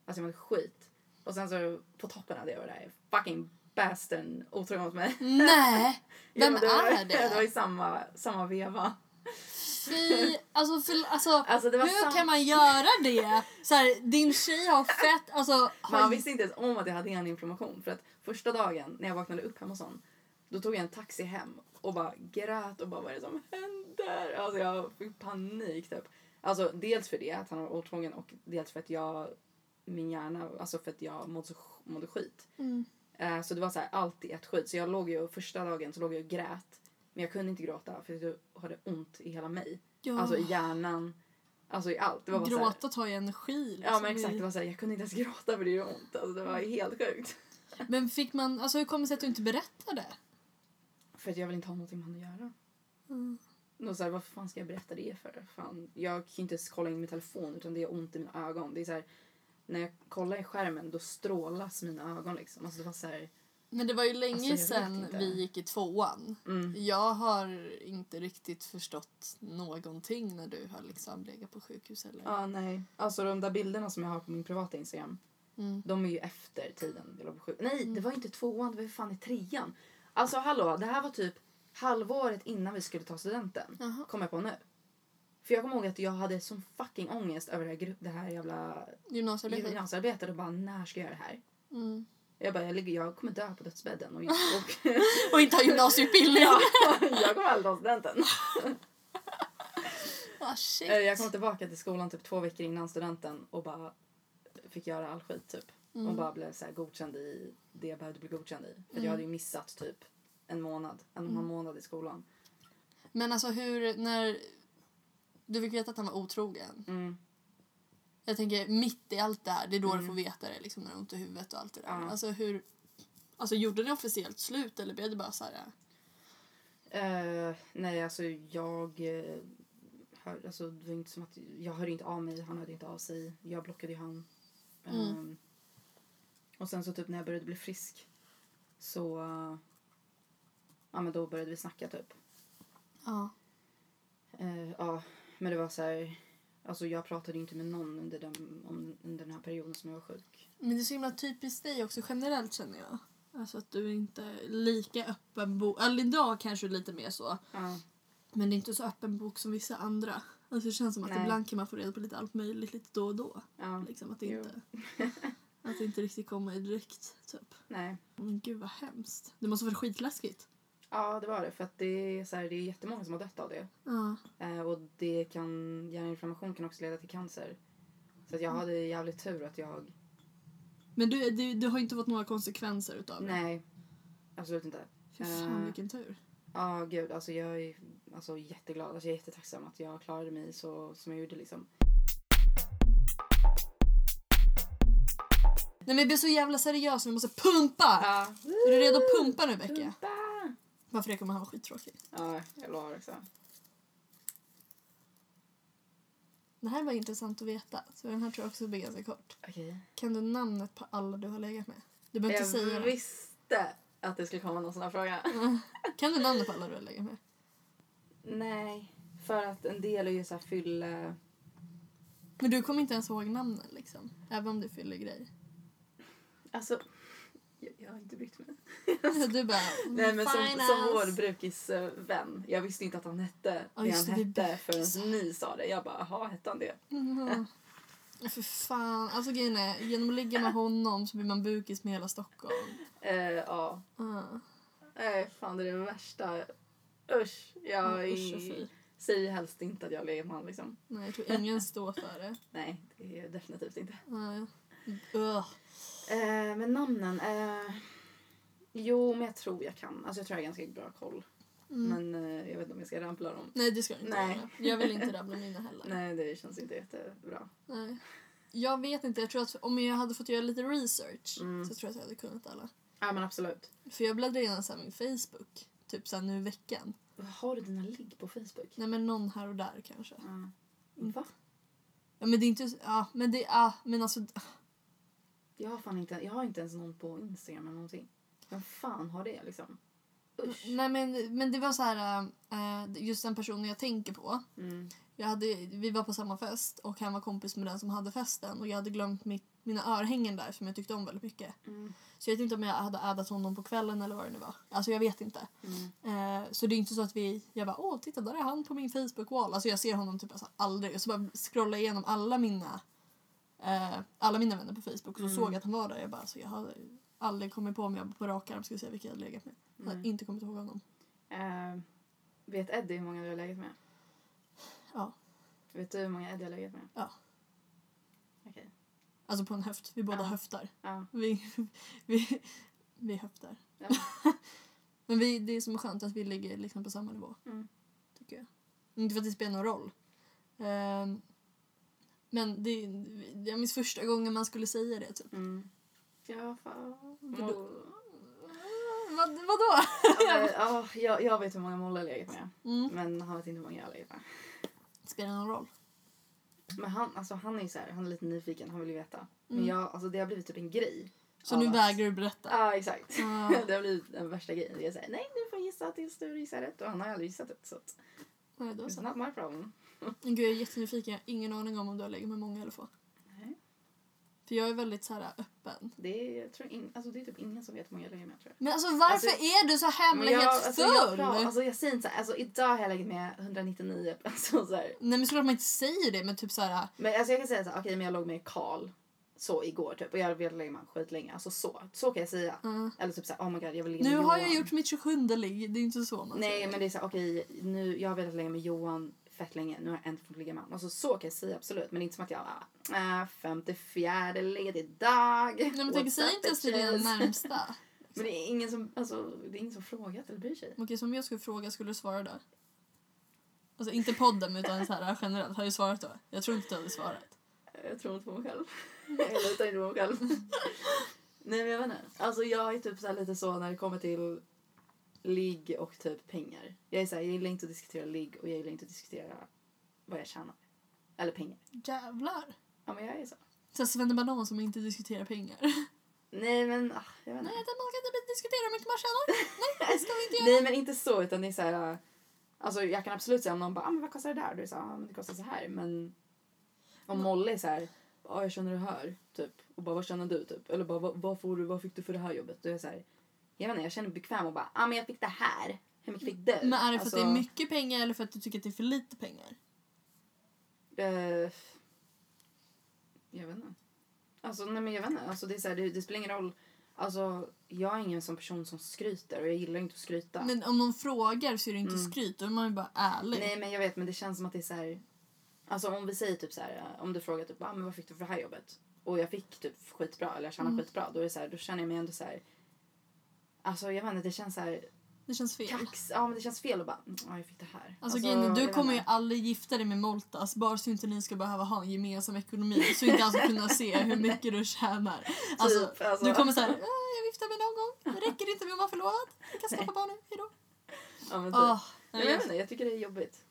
alltså jag mådde skit. Och sen så på toppen av det var det här fucking bastern otrogen mot mig. Nej! <laughs> Vem Jo, det var, är det? <laughs> Det var i samma, samma veva. Fy, alltså, för, alltså, <laughs> Alltså hur kan man göra det? Så här, din tjej har fett, alltså... Man har- visste inte ens om att jag hade hjärninflammation. För att första dagen när jag vaknade upp hemma hos honom, då tog jag en taxi hem och bara grät och bara vad är det som händer? Alltså jag fick panik typ. Alltså dels för det, att han var otrogen och dels för att jag, min hjärna, alltså för att jag mådde, mådde skit. Mm. Eh, så det var så här allt i ett skit. Så jag låg ju, första dagen så låg jag och grät. Men jag kunde inte gråta för jag hade ont i hela mig. Ja, Alltså i hjärnan, alltså i allt. Det var bara gråta tar ju energi. Liksom. Ja men exakt, det var så här, jag kunde inte ens gråta för det gjorde ont. Alltså det var helt sjukt. Men fick man, alltså hur kommer det sig att du inte berättade? För att jag vill inte ha någonting med honom att göra. Mm. Och så här, vad fan ska jag berätta det för? Fan, jag kan ju inte ens kolla in min telefon utan det är ont i mina ögon. Det är så här, när jag kollar i skärmen då strålas mina ögon liksom. Alltså det var så här, Men det var ju länge Alltså, jag sedan vi gick i tvåan. mm. Jag har inte riktigt förstått någonting när du har liksom legat på sjukhus eller? Ja, nej. Alltså de där bilderna som jag har på min privata Instagram, Mm. de är ju efter tiden vi låg på sjuk- Nej, det var inte tvåan, det var fan i trean. Alltså hallå, det här var typ halvåret innan vi skulle ta studenten. Jaha. Kom jag på nu. För jag kommer ihåg att jag hade sån fucking ångest över det här, det här jävla Gymnasiearbetet? gymnasiearbetet och bara när ska jag göra det här? Mm. Jag bara, jag, ligger, jag kommer dö på dödsbädden. Och, <laughs> och, Och inte ha gymnasieutbildning! <laughs> ja, jag kommer aldrig ta studenten. <laughs> Ah, shit. Eh, Jag kom tillbaka till skolan typ två veckor innan studenten och bara fick göra all skit typ. Mm. Och bara blev så här godkänd i det jag behövde bli godkänd i. För Mm. jag hade ju missat typ en månad, en och en halv månad i skolan. Men alltså hur, när du fick veta att han var otrogen. Mm. Jag tänker mitt i allt det här, det är då Mm. du får veta det liksom när du har ont i huvudet och allt det där. Ja. Alltså hur, alltså gjorde ni officiellt slut eller blev det bara så här? Eh, nej, alltså jag... eh, hör, alltså, det var inte som att, jag hörde inte av mig, han hörde inte av sig. Jag blockade ju han. Mm. Ehm, och sen så typ när jag började bli frisk så... eh, ja men då började vi snacka typ. Ja. Eh, ja, men det var så här... Alltså jag pratade inte med någon under den, om, under den här perioden som jag var sjuk. Men det är så himla typiskt dig också generellt känner jag. Alltså att du inte är lika öppen bok. Eller idag kanske lite mer så. Ja. Men det är inte så öppen bok som vissa andra. Alltså det känns som att Nej. ibland kan man få reda på lite allt möjligt lite då och då. ja. Liksom att det inte, <laughs> att det inte riktigt kommer direkt. Typ. Nej. Men gud vad hemskt. Det måste vara skitläskigt. Ja, det var det. För att det är, så här, det är jättemånga som har dött av det. Ja. Eh, och det kan, hjärninflammation kan också leda till cancer. Så att jag hade jävligt tur att jag... Men du, du, du har inte fått några konsekvenser utav det? Nej, absolut inte. Fy fan Eh. vilken tur. Ja, gud. Alltså jag är alltså, jätteglad. Alltså, jag är jättetacksam att jag klarade mig så som jag gjorde liksom. Nej men jag blir så jävla seriös vi måste pumpa! Ja. Är du redo att pumpa nu Becka? Pumpa! Varför det kommer han vara skittråkig. Ja, jag lovar också. Det här var intressant att veta. Så den här tror jag också blir ganska kort. Okej. Kan du namnet på alla du har legat med? Du behöver inte säga Jag det. visste att det skulle komma någon sån här fråga. Kan du namnet på alla du har legat med? Nej, för att en del är ju så här fylle... Men du kommer inte ens ihåg namnen liksom? Även om du fyller grej. Alltså, jag, jag har inte brytt mig. <laughs> Du bara... Nej men som, som vår brukisvän. Jag visste inte att han hette Ja, det han det, hette förrän ni sa det. Jag bara, jaha, hette han det? Mm. För fan. Alltså grejen är, genom att ligga med honom så blir man bukis med hela Stockholm. Eh, ja. Uh. Nej, fan det är det värsta. Usch. Jag Usch och fy. säger helst inte att jag lever med honom liksom. Nej, jag tror ingen står för det. <laughs> Nej, det är definitivt inte. Nej. Ugh. Eh, men namnen. Eh, jo, men jag tror jag kan. Alltså jag tror jag har ganska bra koll. Men eh, jag vet inte om jag ska rampla dem. Nej det ska du inte Nej. göra. Jag vill inte rabbla mina heller. <laughs> Nej, det känns inte jättebra. Nej. Jag vet inte, jag tror att om jag hade fått göra lite research Mm. så tror jag att jag hade kunnat alla. Ja, men absolut. För jag bläddrar igenom så min Facebook, typ så nu i veckan. Har du dina ligg på Facebook? Nej men någon här och där kanske. Ja. Va? Ja men det är inte, ja men det, ja men alltså. Jag har fan inte, jag har inte ens någon på Instagram eller någonting. Vem fan har det liksom? Usch. Nej men, men det var så här, äh, just den personen jag tänker på. Mm. Jag hade, vi var på samma fest och han var kompis med den som hade festen och jag hade glömt mitt, mina örhängen där som jag tyckte om väldigt mycket. Mm. Så jag vet inte om jag hade addat honom på kvällen eller vad det nu var. Alltså jag vet inte. Mm. Eh, så det är inte så att vi, jag bara åh titta där är han på min Facebook-wall. Alltså jag ser honom typ alltså aldrig. Och så bara scrollar jag igenom alla mina, eh, alla mina vänner på Facebook och så Mm. såg att han var där. Jag bara alltså jag hade aldrig kommit på om jag på rak arm skulle säga vilka jag hade legat med. Jag hade Mm. inte kommit ihåg honom. Eh, vet Eddie hur många du har legat med? Ja. Vet du hur många Eddie har legat med? Ja. Okej. Alltså på en höft. Vi båda Ja. höftar. Ja. Vi, <laughs> vi, vi höftar. Ja. <laughs> Men vi, det är som är skönt att vi ligger liksom på samma nivå. Mm. Tycker jag. Inte för att det spelar någon roll. Ehm, men det, jag minns första gången man skulle säga det. Typ. Mm. Ja, fan. Vadå? Vad, vadå? Ja, <laughs> men, ja, jag, jag vet hur många Molle har legat med. Mm. Men han vet inte hur många jag har legat med. Spelar någon roll? Men han, alltså, han är ju så här, han är lite nyfiken, han vill ju veta. Men Mm. jag, alltså, det har blivit typ en grej. Så nu att- vägrar du berätta? Ja, exakt. Ja. <laughs> det har blivit den värsta grejen. Jag säger nej, du får gissa tills du gissar rätt. Och han har aldrig gissat rätt. Så att, Nej, då it's så. not my problem. Gud, jag är jättenyfiken. Jag har ingen aning om om du har legat med många eller få. Nej. För jag är väldigt så här öppen. Det är, jag tror in, alltså, det är typ ingen som vet hur många jag lägger med. Tror jag. Men alltså varför Alltså, är du så hemlighetsfull? jag, alltså, jag, alltså, jag säger inte så här, alltså, idag har jag legat med 199. Alltså, så här. Nej men såklart man inte säger det men typ så här. Men alltså, jag kan säga så här, okej men jag låg med Karl så igår typ och jag har velat lägga med skitlänge. Alltså så, så kan jag säga. mm. Eller typ så här, oh my god jag vill ligga Nu med har Johan. jag gjort mitt 27 ligg, det är inte så man Nej säger. men det är så här, okej nu, jag har velat lägga med Johan fett länge, nu har jag äntligen fått ligga med. Alltså så kan jag säga absolut men inte som att jag bara, äh, 54 ledig dag. Nej men tänk, säg inte ens till dina bitches? närmsta. <laughs> Men det är ingen som, alltså det är ingen som frågat eller bryr sig. Okej, så om jag skulle fråga, skulle du svara då? Alltså inte podden utan så här generellt, har du svarat då? Jag tror inte du hade svarat. Jag tror inte på mig själv. <laughs> jag litar inte på mig själv. <laughs> Nej men jag vet inte. Alltså jag är typ så här lite så när det kommer till ligg och typ pengar. Jag är så här, jag gillar inte att diskutera ligg och jag gillar inte att diskutera vad jag tjänar. Eller pengar. Jävlar! Ja men jag är så. Så Sven Banan som inte diskuterar pengar. Nej men ah, jag vet Nej, inte. man ska inte diskutera hur mycket man tjänar. Nej, det ska vi inte göra. Nej men inte så utan det är så här. Alltså jag kan absolut säga om någon bara, ah, men vad kostar det där? Du är här, ah, men det kostar så här. Men om Molly är så här, ja jag känner det här. Typ. Och bara vad känner du typ? Eller bara vad, vad får du, vad fick du för det här jobbet? Då är jag så här, jag vet inte, jag känner mig bekväm och bara, ah, men jag fick det här. Hur mycket fick du? Men är det för Alltså, att det är mycket pengar eller för att du tycker att det är för lite pengar? eh, jag vet inte. Alltså nej men jag vet inte, alltså det är så här, det, det spelar ingen roll. Alltså jag är ingen sån person som skryter och jag gillar inte att skryta. Men om någon frågar så är det inte Mm. skryt, då är man ju bara ärlig. Nej men jag vet men det känns som att det är så här. Alltså om vi säger typ så här, om du frågar typ ah, men vad fick du för det här jobbet? Och jag fick typ skitbra eller jag tjänade Mm. skitbra. Då är så här, då känner jag mig ändå så här. Alltså jag vet inte, det känns så här Det känns fel. kax. Ja men det känns fel att bara, mm, ja jag fick det här. Alltså, är, jag du kommer ju aldrig gifta dig med Moltas bara så inte ni ska behöva ha en gemensam ekonomi så inte alltså kunna se <laughs> hur mycket du tjänar. Alltså, Typ, alltså. Du kommer såhär, äh, jag viftar med någon gång, det räcker inte med att vara förlovad. Jag kan skaffa barn nu, hejdå. Ja, men typ. Oh, Nej, nej, jag vet jag, inte, jag tycker det är jobbigt.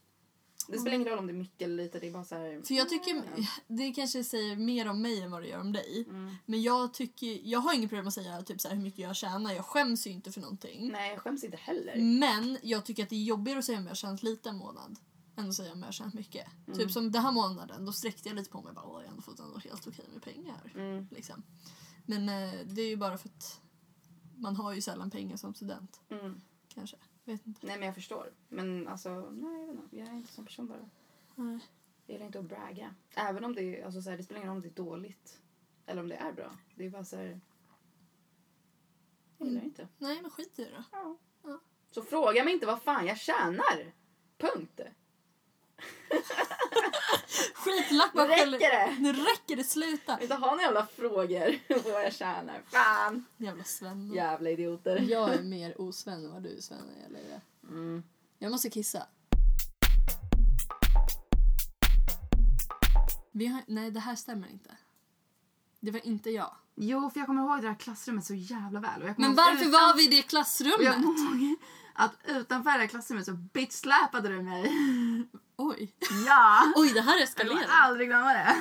Det spelar ingen roll om det är mycket eller lite, det är bara så här. för jag tycker, det kanske säger mer om mig än vad det gör om dig. Mm. Men jag tycker, jag har inget problem att säga typ så här, hur mycket jag tjänar, jag skäms ju inte för någonting. Nej jag skäms inte heller. Men jag tycker att det är jobbigare att säga om jag har tjänat lite en månad än att säga om jag har tjänat mycket. Mm. Typ som den här månaden, då sträckte jag lite på mig bara, Åh, jag har ändå fått ändå helt okej med pengar. Mm. Liksom. Men eh, det är ju bara för att man har ju sällan pengar som student. Mm. Kanske. Vet inte. Nej men jag förstår. Men alltså, nej jag vet inte. Jag är inte sån person bara. Nej. Jag gillar inte att bragga. Även om det är, alltså så här, det spelar ingen roll om det är dåligt. Eller om det är bra. Det är bara så här. Jag gillar Mm. inte. Nej men skit i det då. Ja. Ja. Så fråga mig inte vad fan jag tjänar. Punkt. Skitlack Nu bara räcker skäller- det. Nu räcker det, sluta! Inte ha några jävla frågor på vad jag tjänar. Fan. Jävla Sven. Jävla idioter. Jag är <laughs> mer osven än vad du är Sven när jag gäller det. Mm. Jag måste kissa. Vi har, nej, det här stämmer inte. Det var inte jag. Jo, för jag kommer ihåg det där klassrummet så jävla väl. Och jag kommer Men ihåg varför utan- var vi i det Och jag klassrummet? kommer ihåg att utanför det där klassrummet så bitchsläpade du mig. Oj. Ja! <laughs> Oj, det här Jag kommer eskalerar. aldrig glömma det.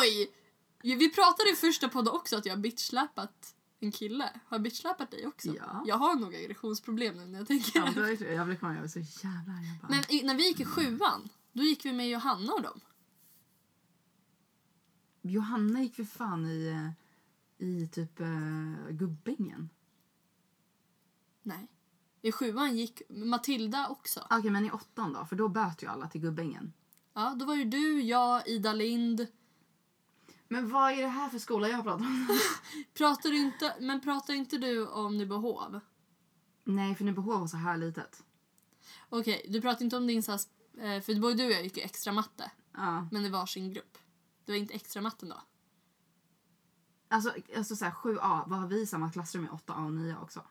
Oj! Vi pratade i första podden också att jag har bitchsläpat en kille. Har jag bitchsläpat dig också? Ja. Jag har nog aggressionsproblem nu när jag tänker Ja, är- jag blev kvar jag var så jävla arg. Jag bara, Men i, när vi gick i sjuan, då gick vi med Johanna och dem. Johanna gick för fan i, eh, i typ uh, Gubbängen. Nej. I sjuan gick Matilda också. Okej, men i åttan då? För då böt ju alla till Gubbängen. Ja, då var ju du, jag, Ida Lind. Men vad är det här för skola jag pratar om? <laughs> Pratar inte, men pratar inte du om Nybyhov? Nej, för Nybyhov var så här litet. Okej, du pratar inte om din så här, eh, för både du och jag gick ju extra matte, Ja. men i varsin grupp. Det var inte extra matten då? Alltså, alltså så här, 7A, var vi i samma klassrum i 8A och 9A också?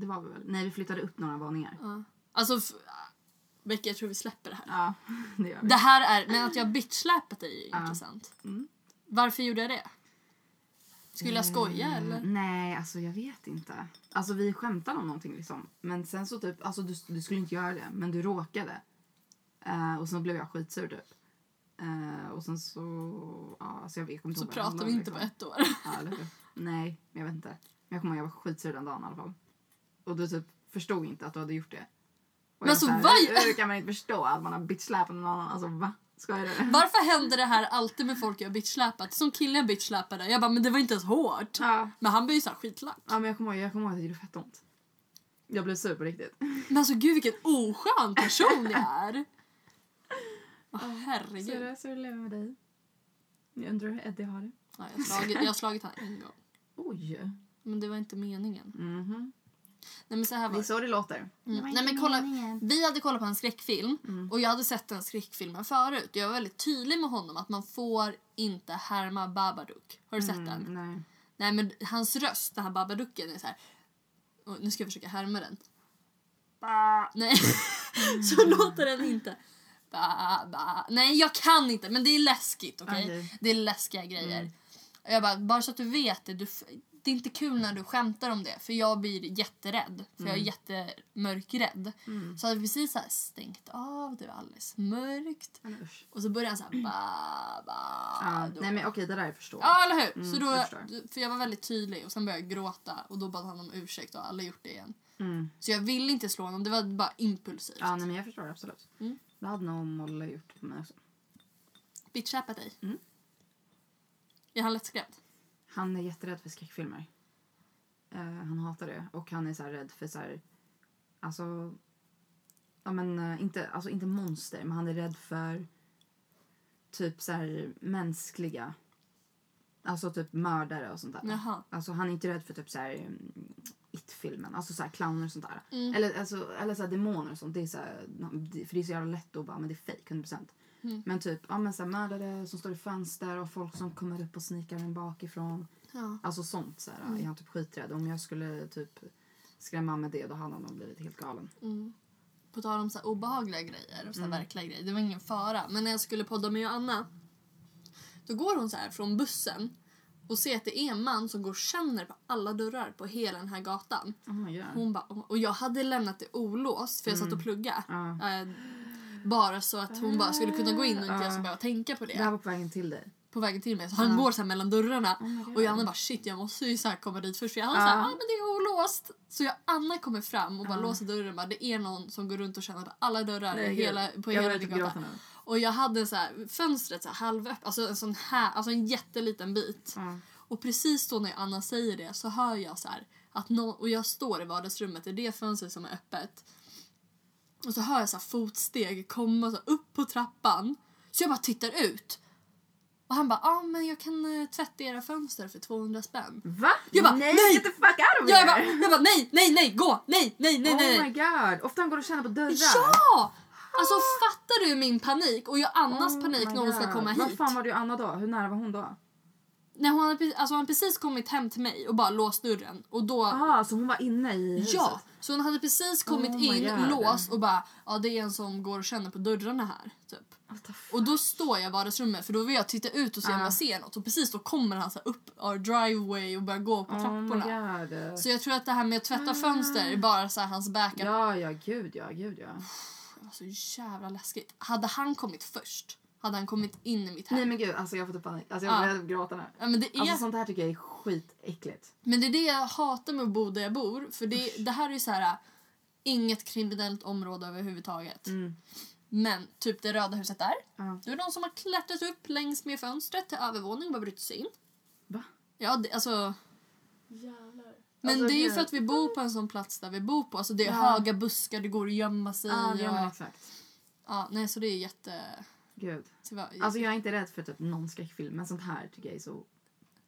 Det var vi väl? Nej, vi flyttade upp några våningar. Ja. Alltså, Becka, jag tror vi släpper det här. Ja, <laughs> det gör vi. Det här är, men att jag bitchsläpat dig är ju Ja. intressant. Mm. Varför gjorde jag det? Skulle jag skoja Eh, eller? Nej, alltså jag vet inte. Alltså vi skämtade om någonting liksom. Men sen så typ, alltså du, du skulle inte göra det, men du råkade. Eh, och sen blev jag skitsur typ. Eh, och sen så, ja alltså jag vet inte Så pratar vi inte på liksom. ett år. Ja? Nej, jag vet inte. Men jag kommer ihåg jag var skitsur den dagen i alla fall. Och du typ förstod inte att du hade gjort det. Och Men alltså, så här, vad- hur, kan man inte förstå att man har bitchsläpat någon annan? Alltså va? Skojar du? <laughs> Varför händer det här alltid med folk jag har bitchsläpat? Som killen bitchsläpade. Jag bara, men det var inte ens hårt. Ja. Men han blev ju såhär skitlack. ja, men jag kommer ihåg, jag kommer ihåg att det gjorde fett ont. Jag blev sur på riktigt. Men alltså gud vilken oskön person jag <laughs> är. Åh, herregud. det, så det lever med dig. Jag undrar hur Eddie har det. Ja, jag, har slagit, jag har slagit han en gång. Oj. Men det var inte meningen. Mhm. Nej men så här var Det är så det låter. Mm. Nej, men kolla, vi hade kollat på en skräckfilm Mm. och jag hade sett den skräckfilmen förut. Jag var väldigt tydlig med honom att man får inte härma Babadook. Har du sett den? Mm, nej. Nej men hans röst, den här Babadooken är så här. Och nu ska jag försöka härma den. Ba. Nej, <laughs> så låter den inte. Ba, ba. Nej jag kan inte men det är läskigt okej? Okej. Det är läskiga grejer. Och Jag bara, bara så att du vet det. Du, det är inte kul när du skämtar om det för jag blir jätterädd. För jag är jättemörkrädd. Mm. Så hade vi precis så här stängt av, det var alldeles mörkt. Usch. Och så började han så här ba, ba. Ja, då- nej men okej, det där är förstå. Ja, eller hur? Mm, så då, jag förstår. för jag var väldigt tydlig och sen började jag gråta och då bad han om ursäkt och alla gjort det igen. Mm. Så jag ville inte slå honom, det var bara impulsivt. Ja, nej men jag förstår absolut. Mm. Det hade nog Molle gjort på mig också. Bitchappat dig. Mm. Är han lättskrämd? Han är jätterädd för skräckfilmer. Eh, han hatar det. Och han är så rädd för så här... Alltså... Ja men eh, inte, alltså inte monster, men han är rädd för typ så här mänskliga... Alltså typ mördare och sånt där. Jaha. Alltså han är inte rädd för typ så här mm, It-filmen, alltså så här clowner och sånt där. Mm. Eller, alltså, eller så här demoner och sånt. Det är så här, för det är så jävla lätt att bara, men det är fake 100%. Mm. Men typ, ja men så här mördare som står i fönster och folk som kommer upp och snikar en bakifrån. Ja. Alltså sånt så här, Mm. är han typ skiträdd. Om jag skulle typ skrämma med det då hade han nog blivit helt galen. Mm. På tal om så här obehagliga grejer och så här Mm. verkliga grejer. Det var ingen fara. Men när jag skulle podda med Joanna. Då går hon så här från bussen och ser att det är en man som går och känner på alla dörrar på hela den här gatan. Oh. Hon ba, och jag hade lämnat det olåst för jag satt Mm. och pluggade. Ja. Eh, bara så att hon bara skulle kunna gå in och inte jag Ja. skulle behöva tänka på det. Det här var på vägen till dig. På vägen till mig. Så han Ja. går så mellan dörrarna. Oh. Och Johanna bara shit jag måste ju så komma dit först. För hade Ja. så här, ah, men det är olåst. Så jag, Anna kommer fram och bara Ja. låser dörren bara det är någon som går runt och känner alla dörrar Nej, hela, på jag hela börjar din gata. gråta nu. Och jag hade så här, fönstret så här halvöppet, alltså en sån här, alltså en jätteliten bit. Ja. Och precis då när Anna säger det så hör jag så här att någon, och jag står i vardagsrummet, det är det fönstret som är öppet. Och så hör jag så fotsteg komma så upp på trappan. Så jag bara tittar ut. Och han bara, ah, men jag kan eh, tvätta era fönster för 200 spänn. Va? Jag bara, nej, nej! Get the fuck out of Jag here! bara, jag bara nej, nej, nej, gå, nej, nej, nej, oh nej. my god. Ofta han går och känner på dörrar. Ja! Alltså fattar du min panik? Och jag Annas Oh panik när hon ska komma Vad hit. fan var det Anna då? Hur nära var hon då? Nej, hon, hade, alltså, hon hade precis kommit hem till mig och bara låst dörren. Och då, Ah, så hon var inne i huset? ja, så hon hade precis kommit Oh in, God. låst och bara ja det är en som går och känner på dörrarna här. Typ. Och då står jag i vardagsrummet för då vill jag titta ut och se om Ah. jag ser något. Och precis då kommer han så upp our driveway och börjar gå på Oh trapporna. Så jag tror att det här med att tvätta Ah. fönster är bara så hans backup. Ja, ja, gud ja, gud ja. Det var så jävla läskigt. Hade han kommit först, hade han kommit in i mitt hem. Nej men gud, alltså jag får typ panik. Alltså jag Ja. börjar gråta nu. ja, men, det är, Alltså sånt här tycker jag är skitäckligt. men det är det jag hatar med att bo där jag bor. För det, det här är ju så här inget kriminellt område överhuvudtaget. Mm. Men typ det röda huset där. Ja. Det är någon som har klättrat upp längs med fönstret till övervåningen och bara brutit sig in. Va? Ja, det, alltså... Jävlar. Men Alltså, det är ju för att vi bor på en sån plats där vi bor på. Alltså det är Ja. höga buskar, det går att gömma sig Ja, i. ja men och, exakt. ja, nej, så det är jätte... Gud. Tyvärr, Alltså jag är inte rädd för typ någon skräckfilm men sånt här tycker jag är så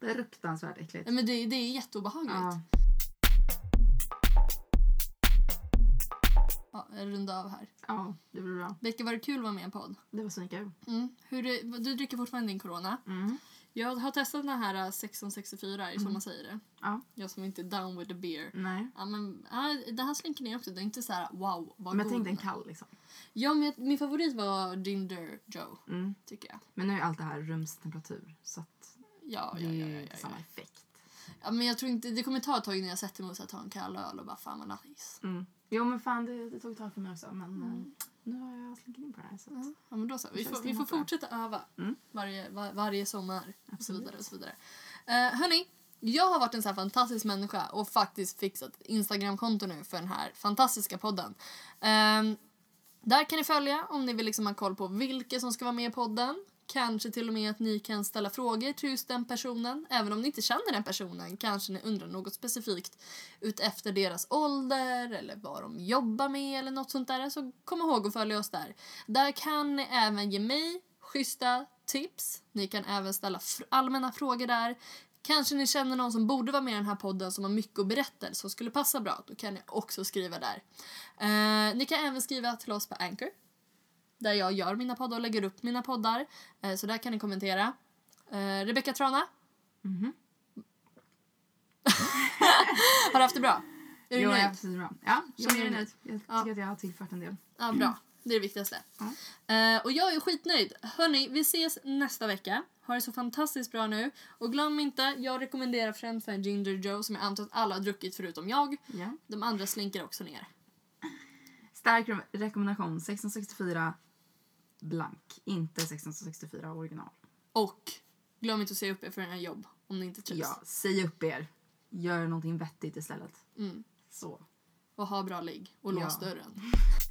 fruktansvärt äckligt. nej, men det, det är jätteobehagligt. Ja. Ja, jag rundar av här. ja, det blir bra. Becka, var det kul att vara med i en podd? Det var svinkul. Mm. Hur är, du dricker fortfarande din corona. Mm. Jag har testat den här 1664, är det så Mm. man säger det? Ja. Jag som inte är down with the beer. Nej. Ja, men, ja, det här slinker ner också. Det är inte så här wow, vad Men god tänk den kall liksom. Ja, men min favorit var Ginger Joe, Mm. tycker jag. Men nu är allt det här rumstemperatur så att Ja, det ja, ja, ja, inte samma effekt. ja. men jag tror inte, det kommer ta ett tag innan jag sätter mig och tar en kall öl och bara fan vad nice. Mm. Jo men fan det, det tog ett tag för mig också men Mm. eh, nu har jag slinkit in på det här. Så att, Ja, ja, men då så. Vi får, vi får fortsätta öva Mm. varje, var, varje sommar och så Absolut. vidare. Och så vidare. Uh, hörni, jag har varit en så här fantastisk människa och faktiskt fixat Instagramkonto nu för den här fantastiska podden. Ehm, där kan ni följa om ni vill liksom ha koll på vilka som ska vara med i podden. Kanske till och med att ni kan ställa frågor till just den personen. Även om ni inte känner den personen kanske ni undrar något specifikt utefter deras ålder eller vad de jobbar med eller något sånt där. Så kom ihåg att följa oss där. Där kan ni även ge mig schyssta tips. Ni kan även ställa fr- allmänna frågor där. Kanske ni känner någon som borde vara med i den här podden som har mycket att berätta som skulle passa bra. Då kan ni också skriva där. Eh, ni kan även skriva till oss på Anchor. Där jag gör mina poddar och lägger upp mina poddar. Eh, så där kan ni kommentera. Eh, Rebecka Trana, Mhm. <laughs> har du haft det bra? Är du jo, jag nöjd? är precis bra. Ja, jag är nöjd. Jag tycker Ja. att jag har tillfört en del. Ja, bra. Det är det viktigaste. Ja. Eh, och jag är skitnöjd. Hörni, vi ses nästa vecka. Ha det så fantastiskt bra nu. Och glöm inte, jag rekommenderar främst en Ginger Joe som jag antar att alla har druckit förutom jag. Ja. De andra slinker också ner. Stark re- rekommendation 1664 blank, inte 1664 original. Och glöm inte att säga upp er för den här jobb om ni inte trivs. Ja, säg upp er. Gör någonting vettigt istället. Mm. Så. Och ha bra ligg och lås Ja. dörren. <laughs>